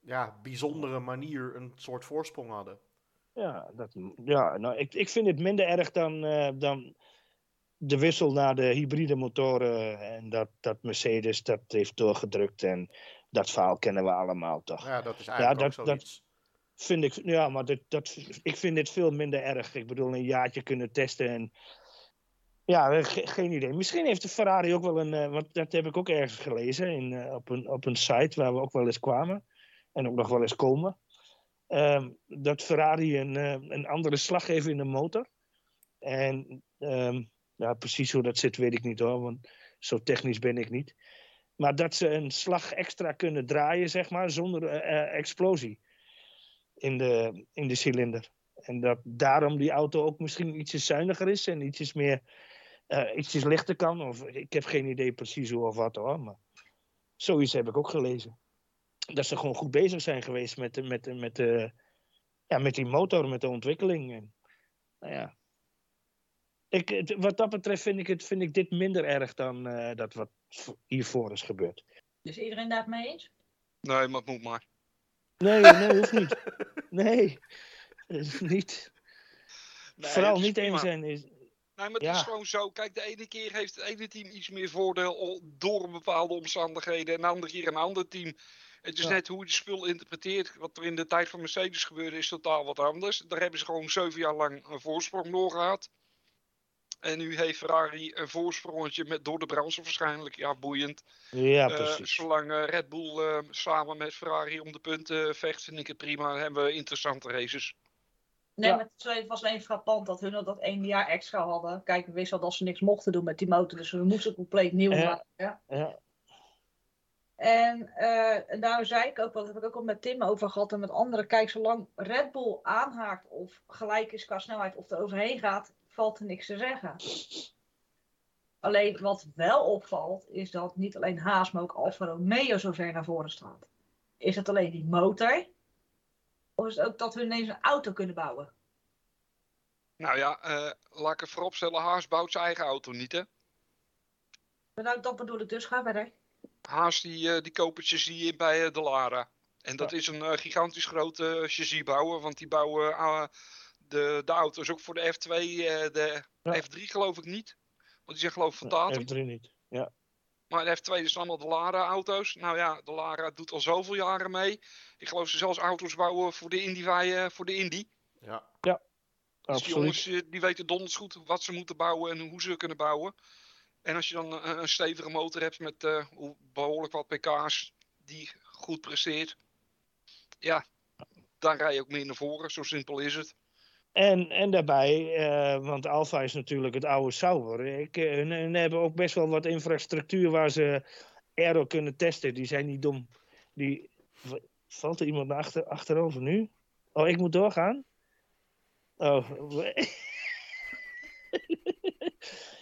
ja, bijzondere manier een soort voorsprong hadden. Ja, dat, ja nou, ik, ik vind het minder erg dan, eh, dan de wissel naar de hybride motoren. En dat, dat Mercedes dat heeft doorgedrukt. En dat verhaal kennen we allemaal toch. Ja, dat is eigenlijk dat- ook dat- zoiets. Vind ik, ja, maar dat, dat, ik vind dit veel minder erg. Ik bedoel, een jaartje kunnen testen. En, ja, ge- geen idee. Misschien heeft de Ferrari ook wel een. eh, want dat heb ik ook ergens gelezen. In, eh, op, een, op een site waar we ook wel eens kwamen. En ook nog wel eens komen. Ehm, dat Ferrari een, eh, een andere slag heeft in de motor. En ehm, ja, precies hoe dat zit, weet ik niet hoor. Want zo technisch ben ik niet. Maar dat ze een slag extra kunnen draaien, zeg maar, zonder eh, eh, explosie in de, in de cilinder. En dat daarom die auto ook misschien ietsje zuiniger is en ietsjes meer, eh ietsjes lichter kan. Of ik heb geen idee precies hoe of wat hoor. Maar zoiets heb ik ook gelezen. Dat ze gewoon goed bezig zijn geweest met, de- met, de- met, de, ja, met die motor, met de ontwikkeling. En, nou ja. Ik, wat dat betreft vind ik, het, vind ik dit minder erg dan eh, dat wat hiervoor is gebeurd. Dus iedereen daar het mee eens? Nee, maar het moet maar. Nee, nee, hoeft niet. Nee, eh, niet. Nee, Vooral niet prima. eens zijn. Is, Nee, maar het Ja. is gewoon zo. Kijk, de ene keer heeft het ene team iets meer voordeel door bepaalde omstandigheden. En de andere keer een ander team. Het is Ja. net hoe je de spul interpreteert. Wat er in de tijd van Mercedes gebeurde is totaal wat anders. Daar hebben ze gewoon zeven jaar lang een voorsprong door gehad. En nu heeft Ferrari een voorsprongetje met, door de brandstof waarschijnlijk. Ja, boeiend. ja, Eh, precies. zolang eh, Red Bull eh, samen met Ferrari om de punten vecht, vind ik het prima. Dan hebben we interessante races. Nee, Ja. maar het was alleen frappant dat hun dat één jaar extra hadden. Kijk, we wisten al dat ze niks mochten doen met die motor, dus we moesten compleet nieuw Ja. maken. Ja, En daar zei ik ook, wat heb ik ook al met Tim over gehad en met anderen. Kijk, zolang Red Bull aanhaakt of gelijk is qua snelheid of er overheen gaat, valt er niks te zeggen. Alleen wat wel opvalt, is dat niet alleen Haas, maar ook Alfa Romeo zo ver naar voren staat. Is het alleen die motor? Of is het ook dat we ineens een auto kunnen bouwen? Nou ja, eh, laat ik het vooropstellen, Haas bouwt zijn eigen auto niet, hè? Nou, dat bedoel ik dus. Ga verder. Haas die, eh, die chassis in bij eh, de Lara. En dat is een eh, gigantisch grote chassisbouwer, want die bouwen eh, de, de auto's ook voor de F2, eh, de Ja. F3 geloof ik niet. Want die zijn geloof ik van datum. F3 niet. Ja. Maar de F2 is allemaal de Lara-auto's. Nou ja, de Lara doet al zoveel jaren mee. Ik geloof ze zelfs auto's bouwen voor de Indy. voor de Indy. Ja. Dus die Absoluut. jongens die weten donders goed wat ze moeten bouwen en hoe ze kunnen bouwen. En als je dan een, een stevige motor hebt met eh, behoorlijk wat pk's die goed presteert. Ja, dan rij je ook meer naar voren. Zo simpel is het. En, en daarbij, eh, want Alfa is natuurlijk het oude Sauber. Ik, eh, hun, hun hebben ook best wel wat infrastructuur waar ze aero kunnen testen. Die zijn niet dom. Die, valt er iemand naar achter, achterover nu? Oh, ik moet doorgaan? Oh.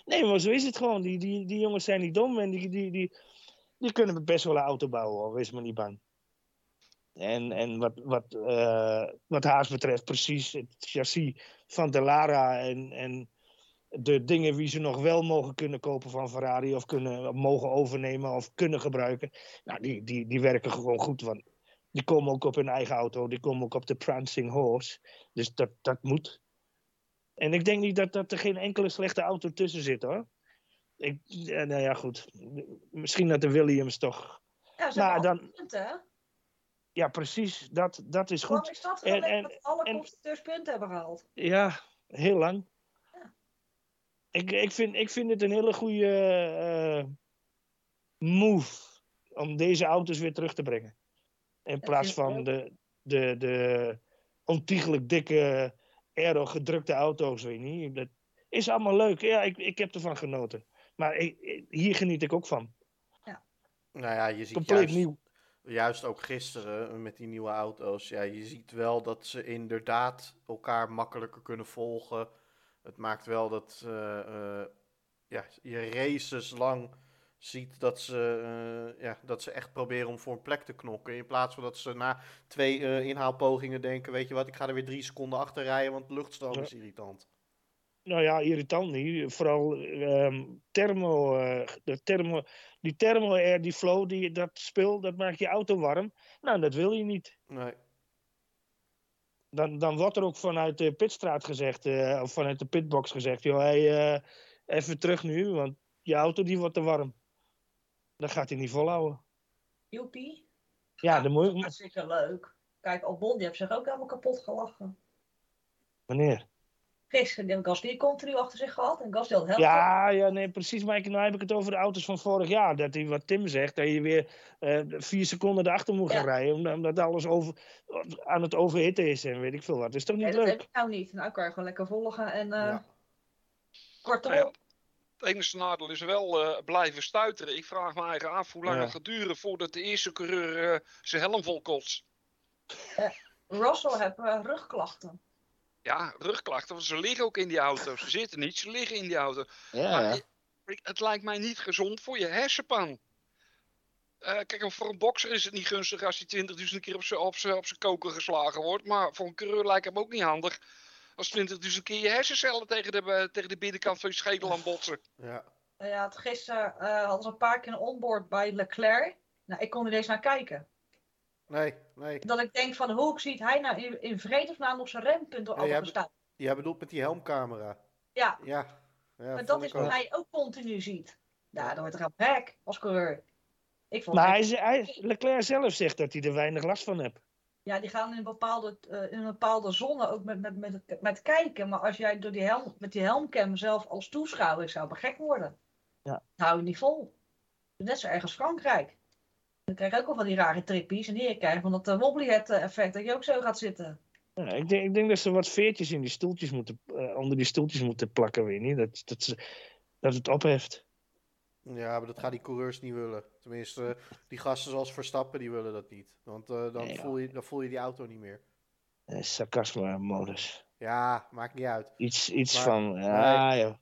nee, maar zo is het gewoon. Die, die, die jongens zijn niet dom en die, die, die, die kunnen best wel een auto bouwen, hoor. wees maar niet bang. En, en wat, wat, eh, wat Haas betreft, precies het chassis van de Lara en, en de dingen wie ze nog wel mogen kunnen kopen van Ferrari of kunnen, mogen overnemen of kunnen gebruiken. Nou, die, die, die werken gewoon goed, want die komen ook op hun eigen auto, die komen ook op de Prancing Horse. Dus dat, dat moet. En ik denk niet dat, dat er geen enkele slechte auto tussen zit hoor. Ik, ja, nou ja, goed. Misschien dat de Williams toch. Ja, ze Nou, dan- punten, hè? Ja, precies. Dat, dat is Waarom goed. is dat En- en- dat alle en- constructeurs punten hebben gehaald? Ja, heel lang. Ja. Ik, ik, vind, ik vind het een hele goede eh, move om deze auto's weer terug te brengen. In plaats ik van de, de, de ontiegelijk dikke, aero-gedrukte auto's, weet je niet. Dat is allemaal leuk. Ja, ik, ik heb ervan genoten. Maar ik- hier geniet ik ook van. Nou ja, je ziet Compleet juist, nieuw. juist ook gisteren eh, met die nieuwe auto's. Ja, je ziet wel dat ze inderdaad elkaar makkelijker kunnen volgen. Het maakt wel dat eh, eh, ja, je races lang ziet dat ze, eh, ja, dat ze echt proberen om voor een plek te knokken. In plaats van dat ze na twee eh, inhaalpogingen denken, weet je wat, ik ga er weer drie seconden achter rijden, want de luchtstroom Ja. is irritant. Nou ja, irritant niet. Vooral ehm, thermo, eh, de thermo, die thermo air, die flow, die, dat spul, dat maakt je auto warm. Nou, dat wil je niet. Nee. Dan, dan wordt er ook vanuit de pitstraat gezegd, of vanuit de pitbox gezegd, joh, hey, even terug nu, want je auto die wordt te warm. Dan gaat hij niet volhouden. Joepie. Ja, dan moet je... Hartstikke leuk. Kijk, Albon die heeft zich ook helemaal kapot gelachen. Meneer. Gisteren heeft Gasly continu achter zich gehad. En Gasly had heel Ja, ja, nee, precies. Maar ik, nou heb ik het over de auto's van vorig jaar. Dat hij, wat Tim zegt, dat je weer eh, vier seconden erachter moet gaan Ja. rijden. Omdat, omdat alles over, aan het overhitten is en weet ik veel wat. Dat is toch niet Nee, dat heb leuk? ik nou niet. Nou kan je gewoon lekker volgen. En uh, Ja. kort Nou. Het enige nadeel is wel eh, blijven stuiteren. Ik vraag me eigen af hoe lang Ja. het gaat duren voordat de eerste coureur eh, zijn helm vol kotst. Russell heeft eh, rugklachten. Ja, rugklachten, want ze liggen ook in die auto. Ze zitten niet, ze liggen in die auto. Ja, Maar ja. ik- ik- het lijkt mij niet gezond voor je hersenpan. Eh, kijk, voor een bokser is het niet gunstig als hij 20.000 keer op zijn koker geslagen wordt. Maar voor een coureur lijkt het me ook niet handig als 20.000 keer je hersencellen tegen de, eh, tegen de binnenkant van je schedel aan botsen. Ja. Nou ja, het gisteren eh, hadden ze een paar keer een onboard bij Leclerc. Nou, ik kon er eens naar kijken. Nee, nee. Dat ik denk van hoe ziet hij nou in, in vredesnaam op zijn rempunt door jij te staan. Jij bedoelt met die helmcamera. Ja, Ja. ja maar dat is wat hij ook continu ziet. Ja, dan wordt er een hek als coureur. Ik vond Maar het- hij, hij, Leclerc zelf zegt dat hij er weinig last van heeft. Ja, die gaan in een bepaalde, eh, in een bepaalde zone ook met, met, met, met kijken. Maar als jij door die helm, met die helmcam zelf als toeschouwer, zou me gek worden. Ja. Dat hou je niet vol. Net zo erg als Frankrijk. Dan krijg je ook al van die rare trippies. En hier krijg je van dat uh, wobblyhead effect, dat je ook zo gaat zitten. Ja, ik, denk, ik denk dat ze wat veertjes in die stoeltjes moeten, eh, onder die stoeltjes moeten plakken, weet je niet. Dat, dat, ze, dat het opheft. Ja, maar dat gaan die coureurs niet willen. Tenminste, die gasten zoals Verstappen, die willen dat niet. Want eh, dan, Nee, voel je, dan voel je die auto niet meer. Eh, Sarcasme-modus. Ja, maakt niet uit. Iets, iets Maar- van, ja, joh.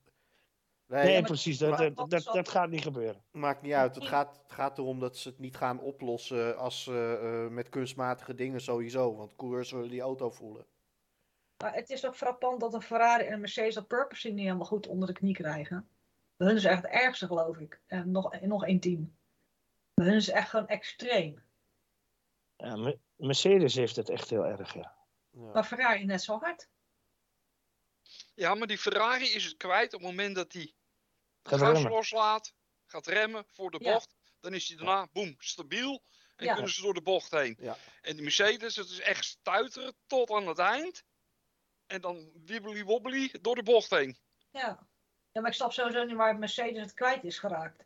Nee, Nee, maar- precies. Dat, maar- dat, dat, dat gaat niet gebeuren. maakt niet uit. Het gaat, het gaat erom dat ze het niet gaan oplossen als, eh, eh, met kunstmatige dingen sowieso. Want coureurs zullen die auto voelen. Maar het is ook frappant dat een Ferrari en een Mercedes dat purposing niet helemaal goed onder de knie krijgen. Bij hun is echt het ergste, geloof ik. En nog, nog één team. Bij hun is echt gewoon extreem. Ja, Me- Mercedes heeft het echt heel erg, ja. Ja. Maar Ferrari net zo hard. Ja, maar die Ferrari is het kwijt op het moment dat hij gas remmen. loslaat, gaat remmen voor de Ja. bocht. Dan is hij daarna, boem, stabiel. En Ja. kunnen ze door de bocht heen. Ja. En die Mercedes, het is echt stuiteren tot aan het eind. En dan wibbly wobbly door de bocht heen. Ja. Ja, maar ik snap sowieso niet waar Mercedes het kwijt is geraakt.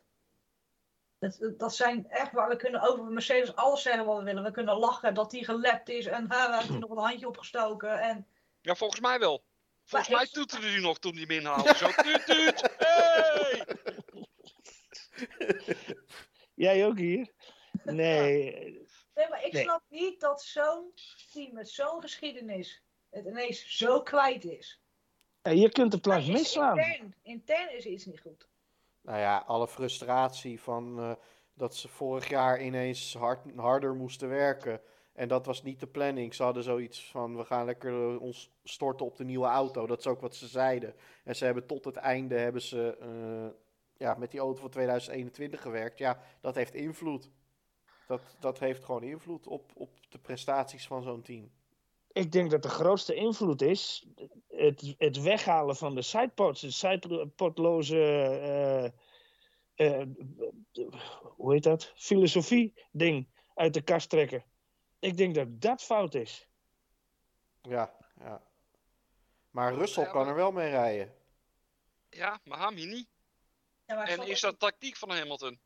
Dat, dat zijn echt waar we kunnen over Mercedes alles zeggen wat we willen. We kunnen lachen dat die gelept is en we hebben nog een handje opgestoken. En Ja, volgens mij wel. Volgens Maar mij ik- toeterde hij nog toen hij hem inhaalde. Zo, tuut, tuut. Hey! Jij ook hier? Nee, Nee, maar ik Nee. snap niet dat zo'n team met zo'n geschiedenis het ineens zo kwijt is. Ja, je kunt de plank is misslaan. Intern, intern is iets niet goed. Nou ja, alle frustratie van eh, dat ze vorig jaar ineens hard, harder moesten werken. En dat was niet de planning. Ze hadden zoiets van, we gaan lekker eh, ons storten op de nieuwe auto. Dat is ook wat ze zeiden. En ze hebben tot het einde hebben ze eh, ja, met die auto van 2021 gewerkt. Ja, dat heeft invloed. Dat, dat heeft gewoon invloed op, op de prestaties van zo'n team. Ik denk dat de grootste invloed is het, het weghalen van de sidepods, het sidepodloze, eh, eh, hoe heet dat, filosofie-ding uit de kast trekken. Ik denk dat dat fout is. Ja, ja. Maar Russell kan er wel mee rijden. Ja, maar Hami niet. Ja, maar ik En is dat tactiek van Hamilton?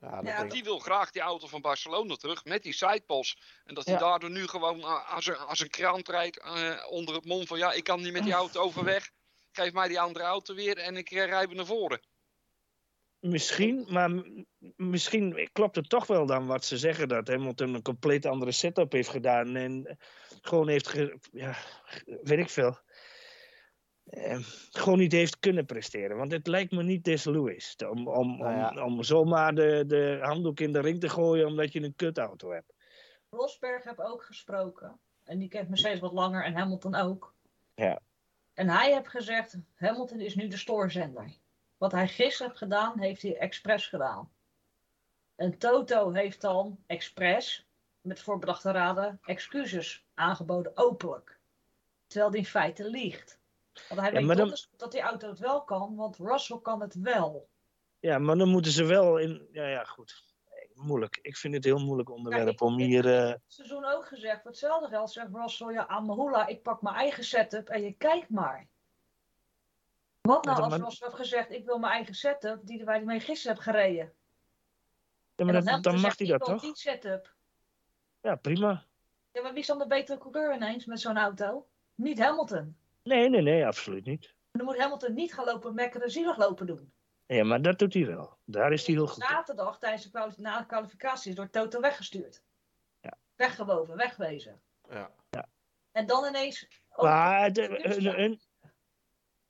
Ja. Die wil graag die auto van Barcelona terug met die sidepods. En dat hij Ja. daardoor nu gewoon a- als een, als een krant rijdt eh, onder het mond van ja, ik kan niet met die auto overweg. Geef mij die andere auto weer en ik eh, rij weer naar voren. Misschien, maar misschien klopt het toch wel dan wat ze zeggen dat Hamilton een compleet andere setup heeft gedaan en gewoon heeft, ja, weet ik veel, eh, gewoon niet heeft kunnen presteren. Want het lijkt me niet des Lewis om, om, Nou ja. om, om zomaar de, de handdoek in de ring te gooien omdat je een kutauto hebt. Rosberg heb ook gesproken. En die kent Mercedes wat langer en Hamilton ook. Ja. En hij heeft gezegd, Hamilton is nu de stoorzender. Wat hij gisteren heeft gedaan, heeft hij expres gedaan. En Toto heeft dan expres, met voorbedachte raden, excuses aangeboden openlijk. Terwijl hij in feite liegt. Want hij Ja, weet dan- dat die auto het wel kan, want Russell kan het wel. Ja, maar dan moeten ze wel in. Ja, ja, goed. Moeilijk. Ik vind het een heel moeilijk onderwerp ik- om ik- hier. eh, Het seizoen ook gezegd, voor hetzelfde geld zegt Russell, ja, aan Mahula, ik pak mijn eigen setup en je kijkt maar. Wat nou als Russell heeft gezegd, ik wil mijn eigen setup, die waar hij mee gisteren heb gereden. ja, maar dan mag hij dat toch? die setup. Ja, prima. Ja, maar wie is dan de betere coureur ineens met zo'n auto? Niet Hamilton. Nee, nee, nee, absoluut niet. Dan moet Hamilton niet gaan lopen mekkeren, zielig lopen doen. Ja, maar dat doet hij wel. Daar is hij heel goed. Zaterdag tijdens de kwali- na de kwalificatie is door Toto weggestuurd. Ja. Weggewoven, wegwezen. Ja. En dan ineens... Maar, de, excuus hun- dan. hun-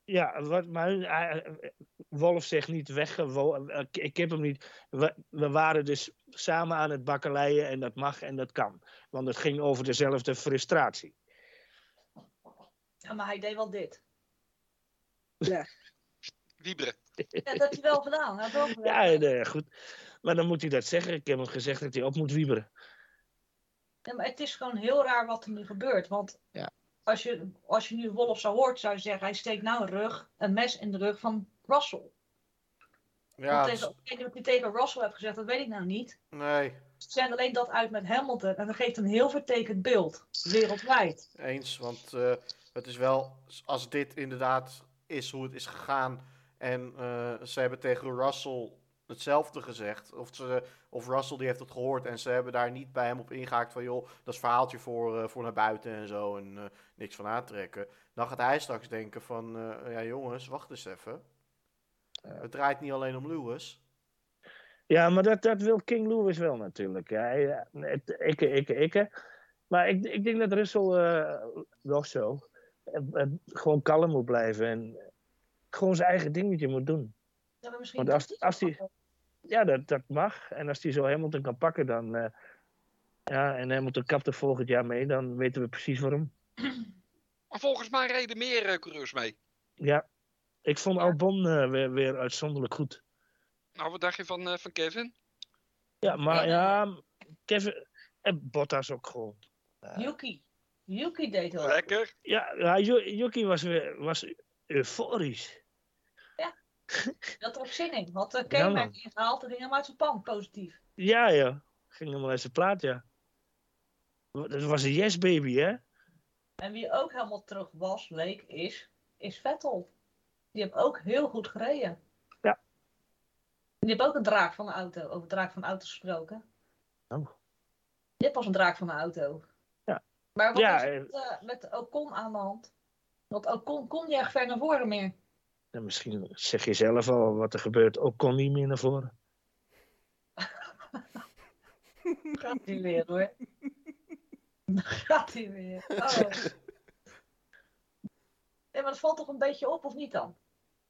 ja, wat, maar hun- eh, Wolf zegt niet weggewoon. Ik heb hem niet. We, we waren dus samen aan het bakkeleien en dat mag en dat kan. Want het ging over dezelfde frustratie. Ja, maar hij deed wel dit. Wieberen. Ja, dat heeft hij wel gedaan. Hij heeft wel gedaan. Ja, nee, goed. Maar dan moet hij dat zeggen. Ik heb hem gezegd dat hij op moet wieberen. Ja, maar het is gewoon heel raar wat er nu gebeurt. Want Ja. als, je, als je nu Wolf zou hoort, zou je zeggen: hij steekt nou een rug, een mes in de rug van Russell. Ja, is- tegen, ik weet niet of hij tegen Russell heeft gezegd, dat weet ik nou niet. nee, Ze zijn alleen dat uit met Hamilton en dat geeft een heel vertekend beeld, wereldwijd. eens. Want eh, het is wel, als dit inderdaad is hoe het is gegaan. En eh, ze hebben tegen Russell hetzelfde gezegd. Of, ze, of Russell die heeft het gehoord. En ze hebben daar niet bij hem op ingehaakt van joh, dat is verhaaltje voor, eh, voor naar buiten en zo. En eh, niks van aantrekken. Dan gaat hij straks denken van ja jongens, wacht eens even. Het draait niet alleen om Lewis. Ja, maar dat, dat wil King Lewis wel natuurlijk. Hij, ikke, ikke, ikke. Maar ik, ik denk dat Russell wel zo. Gewoon kalm moet blijven. En gewoon zijn eigen dingetje moet doen. Ja, Want als- als die- Ja, dat, dat mag. En als hij zo Hamilton kan pakken, dan. eh, ja, en Hamilton kapt er volgend jaar mee, dan weten we precies waarom. Maar volgens mij reden meer eh, coureurs mee. Ja, ik vond Ja. Albon eh, weer, weer uitzonderlijk goed. Nou, wat dacht je van, eh, van Kevin? Ja, maar Ja. ja, Kevin en Bottas ook gewoon. Yuki. Yuki deed heel erg. Lekker. Ja, ja Yu- Yuki was weer was euforisch. Die had er ook zin in. Had de Ja, K-merk man. ingehaald en ging hem uit zijn pan, positief. Ja, ja. Ging helemaal uit zijn plaat, ja. Dat was een yes baby, hè? En wie ook helemaal terug was, leek, is, is Vettel. Die heeft ook heel goed gereden. Ja. Die heeft ook een draak van de auto. Over draak van de auto gesproken. Oh. Die heeft pas een draak van de auto. Ja. Maar wat Ja, is het eh, met Ocon aan de hand? Want Ocon kon niet echt ver naar voren meer. En misschien zeg je zelf al wat er gebeurt. Ook kon niet meer naar voren. Gaat hij weer hoor. Gaat hij weer. Oh. Nee, maar dat valt toch een beetje op, of niet dan?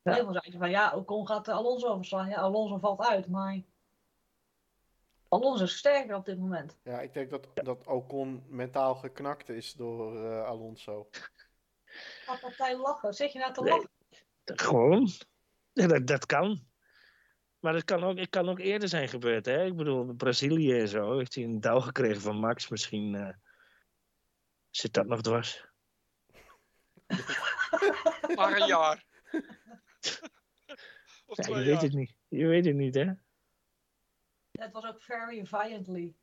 Ja. Heel veel van ja, Ocon gaat eh, Alonso verslaan. Ja, Alonso valt uit, maar Alonso is sterker op dit moment. Ja, ik denk dat, dat Ocon mentaal geknakt is door eh, Alonso. Gaat partij lachen? Zit je nou te Nee. lachen? Gewoon. Ja, dat, dat kan. Maar het kan, ook, het kan ook eerder zijn gebeurd, hè? Ik bedoel, Brazilië en zo. Heeft hij een douw gekregen van Max. Misschien eh, zit dat nog dwars. Maar een jaar. of Ja, twee je jaar. weet het niet. Je weet het niet, hè? Het was ook very violently.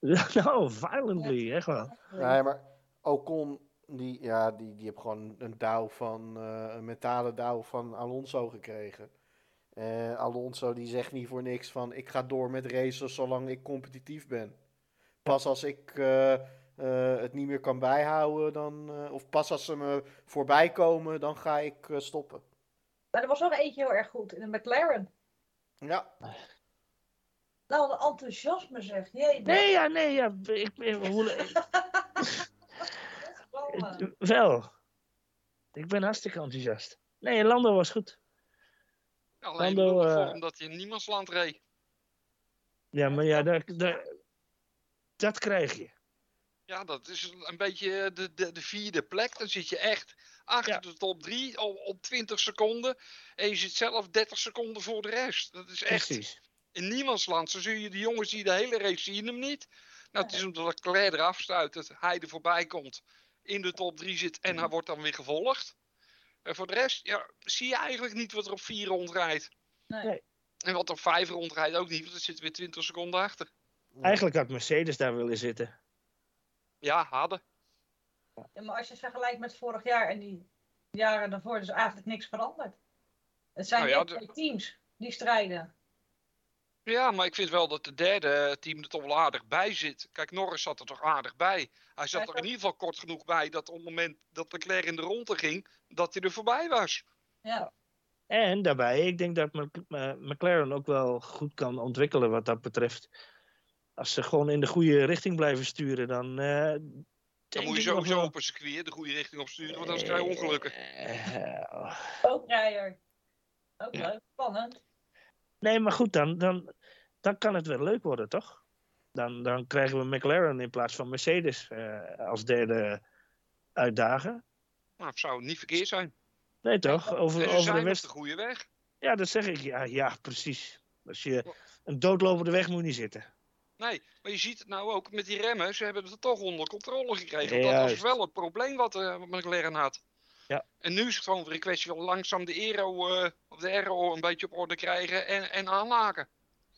nou, violently, echt wel. Nee, maar Ocon, die, ja, die, die heeft gewoon een douw van, eh, een mentale douw van Alonso gekregen. Eh, Alonso die zegt niet voor niks van ik ga door met racen zolang ik competitief ben. Pas als ik eh, eh, het niet meer kan bijhouden, dan, eh, of pas als ze me voorbij komen, dan ga ik eh, stoppen. Maar er was nog eentje heel erg goed in de McLaren. Ja, Nou, een enthousiasme zeg. Jee, Nee, ja, nee, ja. Ik, ik, hoe- wel. Ik ben hartstikke enthousiast. Nee, Lando was goed. Alleen Lando, bedoel ik eh, omdat hij in niemandsland reed. Ja, maar ja, dat, dat, dat krijg je. Ja, dat is een beetje de, de, de vierde plek. Dan zit je echt achter Ja. de top 3 op, op 20 seconden. En je zit zelf 30 seconden voor de rest. Dat is echt Precies. In niemandsland. Zo zie je de jongens die de hele race zien hem niet. Nou, het is omdat Leclerc eraf stuit dat hij er voorbij komt. In de top 3 zit en hij wordt dan weer gevolgd. En voor de rest, ja, zie je eigenlijk niet wat er op 4 rondrijdt. Nee. Nee. En wat op 5 rondrijdt ook niet, want er zit weer 20 seconden achter. Eigenlijk had Mercedes daar willen zitten. Ja, hadden. Ja, maar als je het vergelijkt met vorig jaar en die jaren daarvoor, is eigenlijk niks veranderd. Het zijn Nou ja, net twee teams die strijden. Ja, maar ik vind wel dat de derde team er toch wel aardig bij zit. Kijk, Norris zat er toch aardig bij. Hij zat er in ieder geval kort genoeg bij dat op het moment dat Leclerc in de ronde ging, dat hij er voorbij was. Ja. En daarbij, ik denk dat eh, McLaren ook wel goed kan ontwikkelen wat dat betreft. Als ze gewoon in de goede richting blijven sturen, dan. eh, Dan moet je sowieso wel- op een circuit de goede richting op sturen, want anders krijg je ongelukken. Eh, Ook rijder. Ook leuk, spannend. Nee, maar goed, dan, dan, dan kan het wel leuk worden, toch? Dan, dan krijgen we McLaren in plaats van Mercedes eh, als derde uitdagen. Nou, het zou niet verkeerd zijn. Nee, toch? Over, over de zijn West. de goede weg. Ja, dat zeg ik. Ja, ja, precies. Als je een doodlopende weg moet niet zitten. Nee, maar je ziet het nou ook met die remmen. Ze hebben het toch onder controle gekregen. Ja, dat was wel het probleem wat, eh wat McLaren had. Ja. En nu is het gewoon weer een kwestie van langzaam de aero, eh, of de aero een beetje op orde krijgen en, en aanmaken.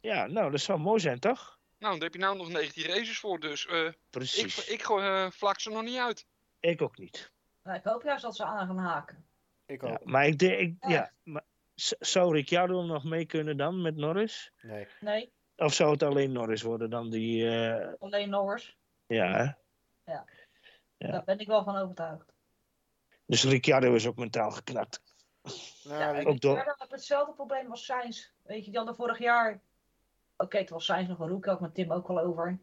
Ja, nou, dat zou mooi zijn, toch? Nou, daar heb je nou nog 19 races voor, dus eh, ik, Precies. ik eh, vlak ze nog niet uit. Ik ook niet. Nou, ik hoop juist dat ze aan gaan haken. ik Ja, ook. maar ik denk, ik, Ja. ja, maar zou Ricciardo nog mee kunnen dan met Norris? Nee. Nee, Of zou het alleen Norris worden dan die, eh, alleen Norris. ja, hè? Ja. Daar ben ik wel van overtuigd. Dus Ricciardo is ook mentaal geknakt. Ja, ook door- hetzelfde probleem als Sainz. Weet je, die hadden vorig jaar... Oké, het was Sainz nog een rookie, ook met Tim ook al over.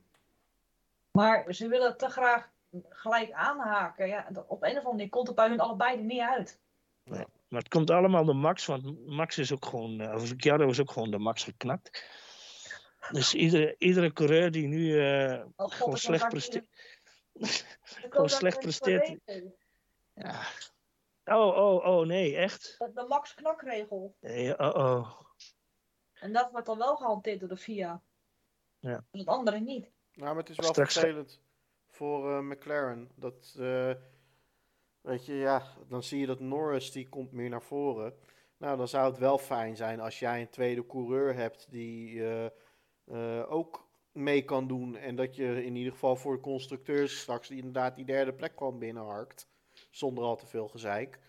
Maar ze willen te graag gelijk aanhaken. Ja, op een of andere manier komt het bij hun allebei er niet uit. Maar het komt allemaal door Max, want Max is ook gewoon, eh, of Ricciardo is ook gewoon de Max geknakt. Dus iedere, iedere coureur die nu eh, Oh, god, gewoon slecht presteert. Gewoon slecht presteert. Ja. Oh, oh, oh, nee, echt? De, de max knakregel. Nee, oh, oh. En dat wordt dan wel gehanteerd door de FIA. Ja. En het andere niet. Nou, maar het is wel Straks vervelend voor eh, McLaren. Dat, eh, weet je, ja, dan zie je dat Norris, die komt meer naar voren. Nou, dan zou het wel fijn zijn als jij een tweede coureur hebt die eh, eh, ook mee kan doen. En dat je in ieder geval voor de constructeurs straks die inderdaad die derde plek kwam binnenharkt. Zonder al te veel gezeik.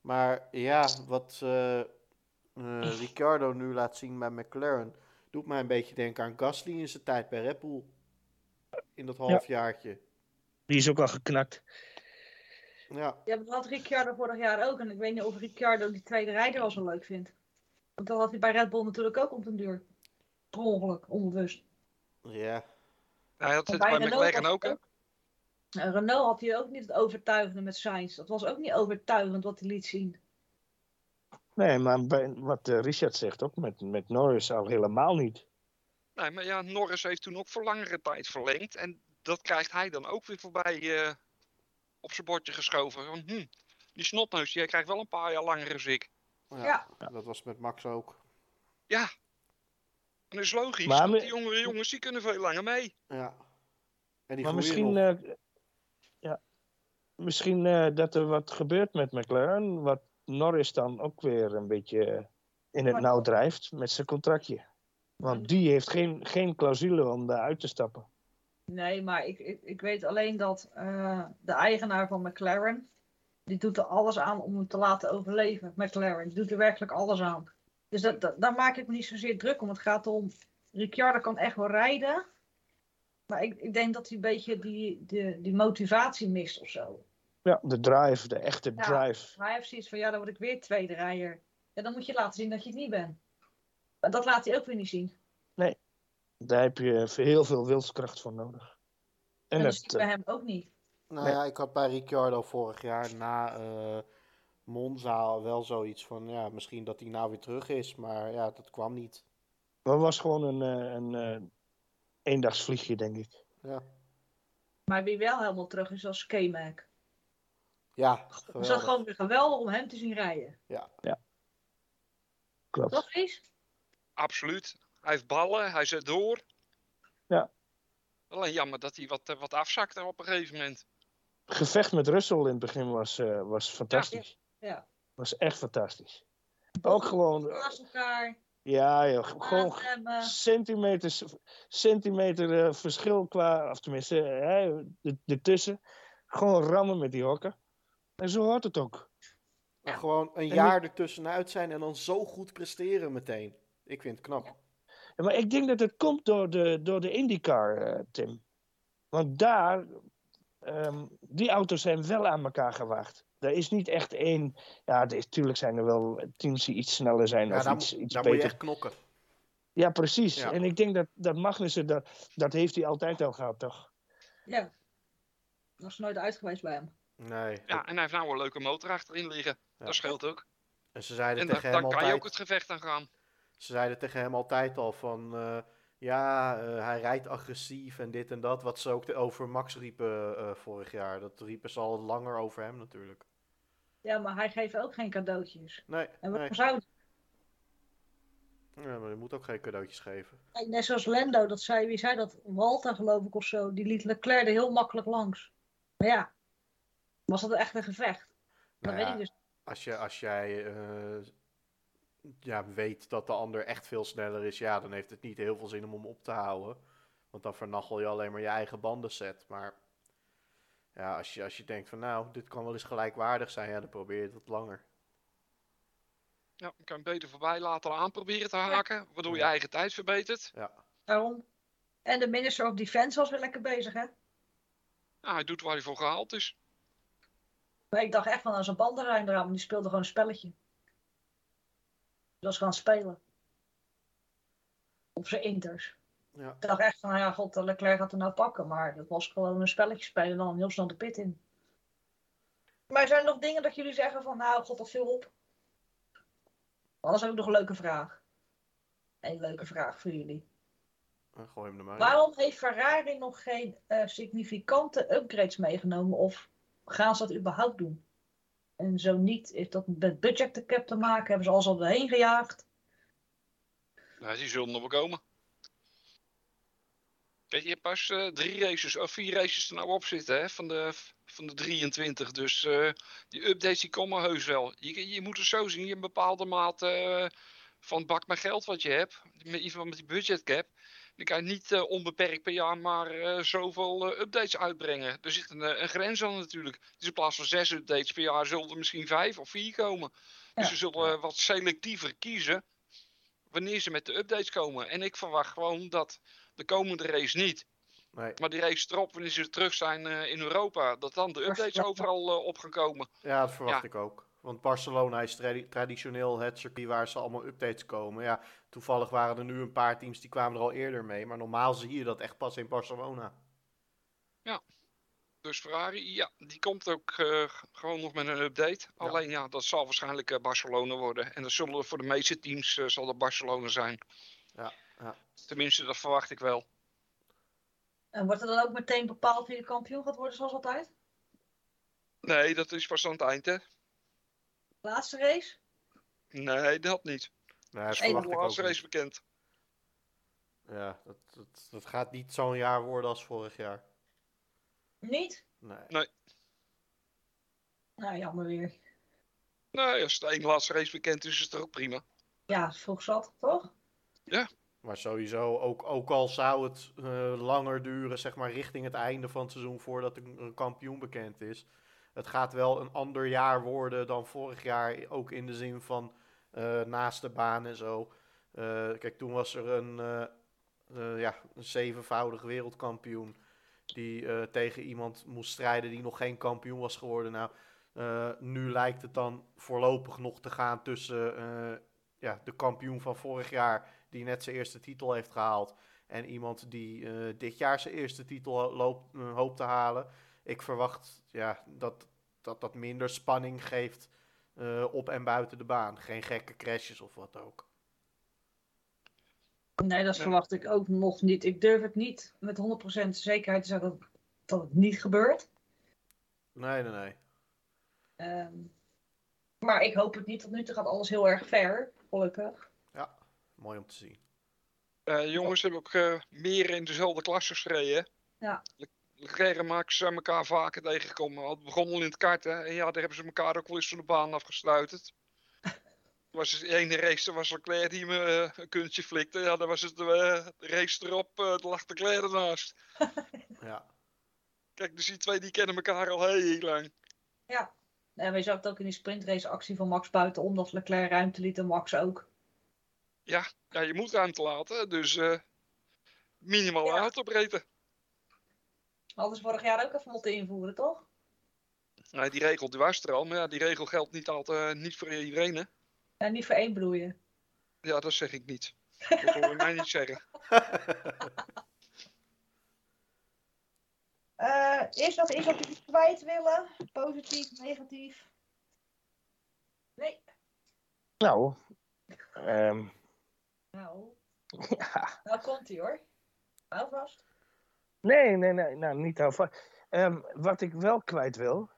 Maar ja, wat eh eh, Ricciardo nu laat zien bij McLaren, doet mij een beetje denken aan Gasly in zijn tijd bij Red Bull. In dat halfjaartje. Die is ook al geknakt. Ja. Ja, dat had Ricciardo vorig jaar ook. En ik weet niet of Ricciardo die tweede rijder wel zo leuk vindt. Want dat had hij bij Red Bull natuurlijk ook op den duur. Per ongeluk, onbewust. Ja. Hij had het bij McLaren ook, hè? En Renault had hij ook niet het overtuigende met Sainz. Dat was ook niet overtuigend wat hij liet zien. Nee, maar bij, wat eh, Richard zegt ook, met, met Norris al helemaal niet. Nee, maar ja, Norris heeft toen ook voor langere tijd verlengd. En dat krijgt hij dan ook weer voorbij eh, op zijn bordje geschoven. Van, hm, die snotneus, die krijgt wel een paar jaar langer als ik. Ja, Ja. dat was met Max ook. Ja. En dat is logisch, Maar want die jongere jongens die kunnen veel langer mee. Ja. En die Maar misschien, nog. Misschien eh, dat er wat gebeurt met McLaren, wat Norris dan ook weer een beetje in het nauw drijft met zijn contractje. Want die heeft geen, geen clausule om daaruit te stappen. Nee, maar ik, ik, ik weet alleen dat eh, de eigenaar van McLaren, die doet er alles aan om hem te laten overleven. McLaren, die doet er werkelijk alles aan. Dus dat, dat, daar maak ik me niet zozeer druk om. Het gaat om, Ricciardo kan echt wel rijden. Maar ik, ik denk dat hij een beetje die, die, die motivatie mist of zo. Ja, de drive, de echte Ja. drive. Hij heeft zoiets van, ja, dan word ik weer tweede rijder. Ja, dan moet je laten zien dat je het niet bent. Maar dat laat hij ook weer niet zien. Daar heb je heel veel wilskracht voor nodig. En, En dat zie ik bij hem ook niet. Nou Nee. ja, ik had bij Ricciardo vorig jaar na eh, Monza wel zoiets van, ja, misschien dat hij nou weer terug is. Maar ja, dat kwam niet. dat was gewoon een, eh, een eh, eendagsvliegje, denk ik. Ja, Maar wie wel helemaal terug is, als K-Mac. Ja Het is geweldig. gewoon weer geweldig om hem te zien rijden. Klopt. Toch, Ries? Absoluut. Hij heeft ballen, hij zet door. Ja. Alleen jammer dat hij wat, eh, wat afzakte op een gegeven moment. gevecht met Russell in het begin was, eh, was fantastisch. Ja. Was echt fantastisch. Ook gewoon, Naast elkaar, ja, joh, gewoon centimeters, centimeter eh, verschil qua, of tenminste, eh, hè, de- ertussen. Gewoon rammen met die hokken. En zo hoort het ook. Gewoon een En jaar ertussenuit zijn en dan zo goed presteren meteen. Ik vind het knap. Ja, maar ik denk dat het komt door de, door de IndyCar, eh, Tim. Want daar, ehm, die auto's zijn wel aan elkaar gewaagd. Er is niet echt één. Ja, natuurlijk zijn er wel teams die iets sneller zijn Ja, of iets, iets daar moet je echt knokken. Ja, precies. Ja. En ik denk dat, dat Magnussen, dat, dat heeft hij altijd al gehad, toch? Ja. Dat is nooit uit geweest bij hem. Nee. Ja, en hij heeft nou een leuke motor achterin liggen. Ja. Dat scheelt ook. En ze zeiden En dan, tegen hem dan kan je ook het gevecht aan gaan. Ze zeiden tegen hem altijd al van, eh, ja, eh, hij rijdt agressief en dit en dat. Wat ze ook de- over Max riepen eh, vorig jaar. Dat riepen ze al langer over hem natuurlijk. Ja, maar hij geeft ook geen cadeautjes. Nee, En nee. waarom zou Ja, maar je moet ook geen cadeautjes geven. Net zoals Lendo, dat zei, wie zei dat? Walter geloof ik of zo. Die liet Leclerc er heel makkelijk langs. Maar ja, was dat echt een gevecht? Dat Nou weet ja, ik dus. als, je, als jij eh, ja, weet dat de ander echt veel sneller is, ja, dan heeft het niet heel veel zin om hem op te houden. Want dan vernachel je alleen maar je eigen bandenset. Maar ja, als je, als je denkt van nou, dit kan wel eens gelijkwaardig zijn, ja, dan probeer je het wat langer. Ja, je kan beter voorbij laten aan proberen te haken. Waardoor je Ja. eigen tijd verbetert. Ja, Daarom. En de Minister of Defense was weer lekker bezig, hè? Nou, hij doet waar hij voor gehaald is. Maar ik dacht echt van, aan eraan, maar die speelde gewoon een spelletje. Dat was gewoon spelen. Op zijn inters. ja. Ik dacht echt van, nou ja, god, Leclerc gaat er nou pakken. Maar dat was gewoon een spelletje spelen en dan heel snel de pit in. Maar zijn er nog dingen dat jullie zeggen van, nou, god, dat viel op? Anders heb ik nog een leuke vraag. Een leuke vraag voor jullie. Eh, gooi hem er maar. Waarom heeft Ferrari nog geen eh, significante upgrades meegenomen? Of gaan ze dat überhaupt doen? En zo niet, heeft dat met budget cap te maken? Hebben ze alles al doorheen gejaagd? Nou, die zullen nog wel komen. Kijk, je hebt pas eh, drie races, of vier races er nou op zitten, hè, van de, van de 23. Dus eh, die updates die komen heus wel. Je, je moet het zo zien, je een bepaalde mate eh, van bak met geld wat je hebt. Met, in ieder geval met die budgetcap. Dan kan je niet eh, onbeperkt per jaar maar eh, zoveel eh, updates uitbrengen. Er zit een, een grens aan natuurlijk. Dus in plaats van zes updates per jaar zullen er misschien vijf of vier komen. Dus ze zullen wat selectiever kiezen wanneer ze met de updates komen. En ik verwacht gewoon dat de komende race niet. Nee. Maar die race erop, wanneer ze terug zijn in Europa, dat dan de updates overal op gaan komen. Ja, dat verwacht Ja. ik ook. Want Barcelona is tradi- traditioneel het circuit waar ze allemaal updates komen. Ja, toevallig waren er nu een paar teams die kwamen er al eerder mee. Maar normaal zie je dat echt pas in Barcelona. Dus Ferrari, ja, die komt ook eh, gewoon nog met een update. Ja. Alleen ja, dat zal waarschijnlijk eh, Barcelona worden. En dat zullen voor de meeste teams eh, zal dat Barcelona zijn. Ja, ja. Tenminste, dat verwacht ik wel. En wordt er dan ook meteen bepaald wie de kampioen gaat worden, zoals altijd? Nee, dat is pas aan het eind, hè? Laatste race? Nee, dat niet. Nee, dat verwacht ik ook race niet. bekend. Ja, dat, dat, dat gaat niet zo'n jaar worden als vorig jaar. Niet? Nee. Nou, jammer weer. Nee, als de één laatste race bekend is, is het toch ook prima. Ja, vroeg zat, toch? Maar sowieso, ook, ook al zou het eh, langer duren, zeg maar richting het einde van het seizoen voordat een, een kampioen bekend is. Het gaat wel een ander jaar worden dan vorig jaar, ook in de zin van eh, naast de baan en zo. Eh, kijk, toen was er een, eh, ja, een zevenvoudig wereldkampioen die tegen iemand moest strijden die nog geen kampioen was geworden. Nou, nu lijkt het dan voorlopig nog te gaan tussen ja, de kampioen van vorig jaar die net zijn eerste titel heeft gehaald. En iemand die dit jaar zijn eerste titel hoopt te halen. Ik verwacht ja, dat, dat dat minder spanning geeft eh, op en buiten de baan. Geen gekke crashes of wat ook. Nee, dat verwacht ik ook nog niet. Ik durf het niet met 100% zekerheid te zeggen dat, dat het niet gebeurt. Nee, nee, nee. Ehm, maar ik hoop het niet. Tot nu toe gaat alles heel erg ver, gelukkig. Mooi om te zien. Eh, jongens hebben ook eh, meer in dezelfde klasse gereden. Ja. Max zijn elkaar vaker tegengekomen. Het begon al in het karten. En ja, daar hebben ze elkaar ook wel eens van de baan afgestuiterd. was het de ene race, er was Leclerc die me eh, een kuntje flikte. Ja, dan was het eh, de race erop, eh er lag Leclerc ernaast. Ja, Kijk, dus die twee die kennen elkaar al heel lang. En we zagen het ook in die sprintrace actie van Max buitenom dat Leclerc ruimte liet en Max ook. Ja, je moet ruimte laten, dus eh minimaal Ja. autobreedte. Hadden ze vorig jaar ook even moeten invoeren, toch? Nee, die regel die was er al, maar ja, die regel geldt niet, altijd, niet voor iedereen, hè? En niet voor één bloeien. Ja, dat zeg ik niet. Dat hoor je mij niet zeggen. Eh is nog iets wat jullie kwijt willen? Positief, negatief? Nee. Nou, ehm, Nou, ja. nou komt ie hoor. Hou vast. Nee, nee, nee, nou niet alvast. Ehm wat ik wel kwijt wil,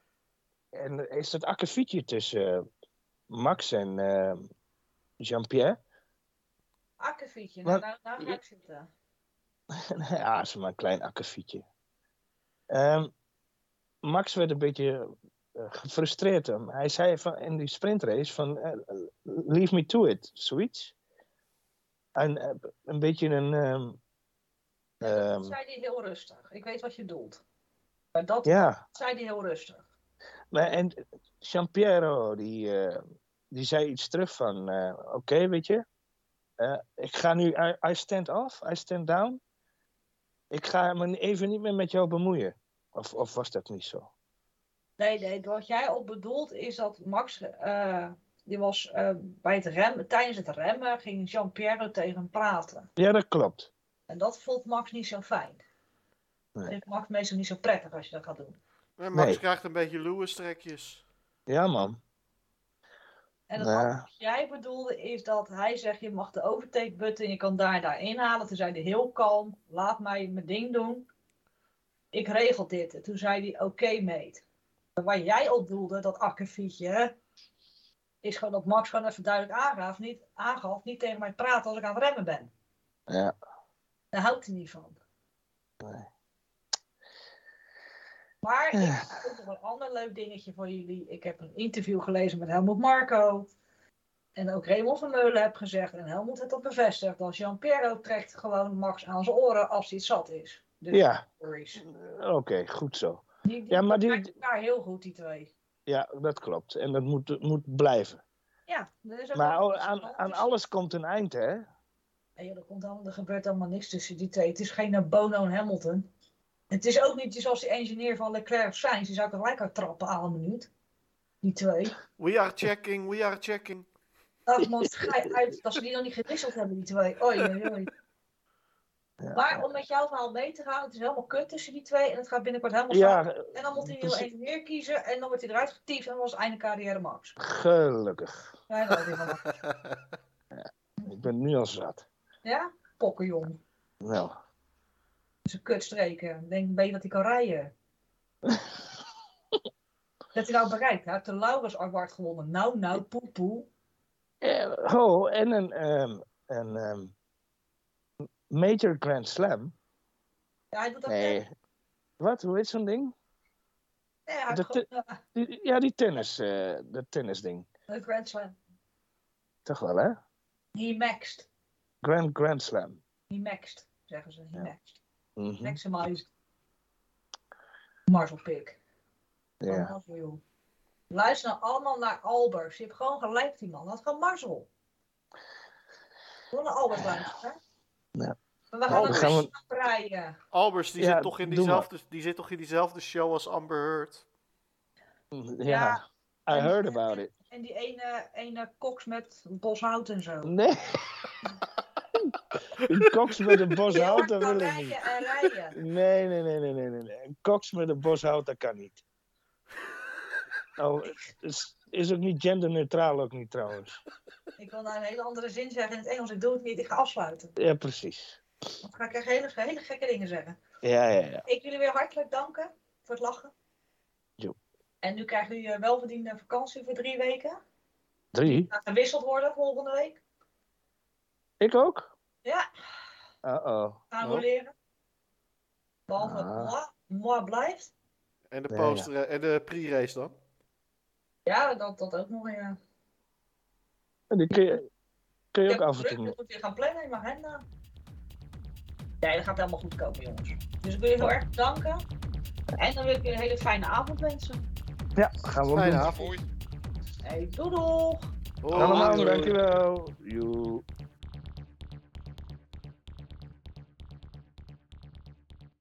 en is dat akkefietje tussen eh, Max en ehm, Jean-Pierre. Akkefietje, nou, nou, nou ga ik zitten. ja, is maar een klein akkefietje. Ehm, Max werd een beetje eh, gefrustreerd. Hem. Hij zei van, in die sprintrace van, eh, leave me to it, zoiets. En een beetje een... ehm, ehm, Dat zei hij heel rustig. Ik weet wat je doelt. Maar dat ja, zei hij heel rustig. maar en Jean-Pierre, die, eh, die zei iets terug van, eh, oké, weet je, eh, ik ga nu, I, I stand off, I stand down. Ik ga me even niet meer met jou bemoeien. Of, of was dat niet zo? Nee, nee, wat jij op bedoelt is dat Max, die was bij het remmen, tijdens het remmen ging Jean-Pierre tegen hem praten. Ja, dat klopt. En dat vond Max niet zo fijn. Dat Nee. vindt Max meestal niet zo prettig als je dat gaat doen. En Max Nee. krijgt een beetje Lewis-trekjes. Ja, man. En het Ja. andere wat jij bedoelde is dat hij zegt, je mag de overtake button, je kan daar en daar inhalen. Toen zei hij heel kalm, laat mij mijn ding doen. Ik regel dit. En toen zei hij, oké mate. Maar Waar jij op doelde, dat akkefietje, is gewoon dat Max gewoon even duidelijk aangaf niet, aangaf, niet tegen mij praten als ik aan het remmen ben. Ja. Daar houdt hij niet van. Nee. Maar ik heb ook nog een ander leuk dingetje voor jullie. Ik heb een interview gelezen met Helmut Marco. En ook Raymond van Meulen heb gezegd. En Helmut heeft dat bevestigd. Dat Jean-Pierre trekt gewoon Max aan zijn oren als hij zat is. Dus Ja, oké, goed zo. Die, die Ja, maar die- elkaar heel goed, die twee. Ja, dat klopt. En dat moet, moet blijven. Ja, er is ook Maar aan, aan alles komt een eind, hè? Nee, er, komt allemaal, er gebeurt allemaal niks tussen die twee. Het is geen eh, Bono en Hamilton. Het is ook niet zoals die engineer van Leclerc of Sainz. Die zou ik gelijk uit trappen aan een minuut. Die twee. We are checking, we are checking. Ach man, ga je uit dat ze die nog niet gewisseld hebben, die twee. Oei, oei. Ja. Maar om met jouw verhaal mee te gaan, het is helemaal kut tussen die twee. En het gaat binnenkort helemaal Ja, fout. En dan moet hij een nieuwe precies. engineer kiezen. En dan wordt hij eruit getiefd. En dan was het einde carrière max. gelukkig. Ja, dat is wel. Ik ben nu al zat. Ja? pokkenjong. Nou, Dat is een kutstreken. Denk, ben je dat hij kan rijden? dat hij nou bereikt. Hij heeft de Laurens Award gewonnen. Nou, nou, poe, poe. eh, oh, en een, ehm, een ehm, Major Grand Slam. Ja, hij doet dat Nee. Wat? Hoe heet zo'n ding? Heeft de gewoon eh, Die- ja, die tennis, eh dat tennisding. een Grand Slam. Toch wel, hè? He maxed. Grand Grand Slam. He maxed, zeggen ze. He Ja. maxed. Mhm, Maximized. Marshall Pick. Ja. Jou. Luister nou allemaal naar Albers. Je hebt gewoon gelijk, die man. Dat is gewoon Marcel. Gewoon naar Albers luisteren. Ja. Maar we gaan Oh, een gaan we- we... breien. Albers, die, Ja, zit toch in diezelfde, die zit toch in diezelfde show als Amber Heard? Ja, I heard about it. En die ene, ene koks met boshout en zo. Nee. Een koks met een bos hout, dat wil ik niet. Nee, nee, nee, nee, nee, nee. Een koks met een bos hout, dat kan niet. Oh, is, is ook niet genderneutraal, ook niet trouwens. Ik wil nou een hele andere zin zeggen in het Engels. Ik doe het niet. Ik ga afsluiten. Ja, precies. Dan ga ik echt hele, hele gekke dingen zeggen. Ja, ja, ja. Ik jullie weer hartelijk danken voor het lachen. Jo. En nu krijgen jullie welverdiende vakantie voor drie weken. Drie? Gaat gewisseld worden volgende week. Ik ook? Ja, Uh-oh. gaan we Oh. leren. Behalve Ah. moi, moi blijft. En de, Ja, poster, en de pre-race dan? Ja, dat, dat ook nog, ja. Die kun je, kun je Ik ook af en toe... dat moet je gaan plannen in mijn agenda. Ja, dat gaat helemaal goed komen, jongens. Dus ik wil je heel erg bedanken. En dan wil ik je een hele fijne avond wensen. Ja, gaan we ook Fijne doen. avond. Hey, doei doeg! Hoi. Allemaal, dankjewel. Joe.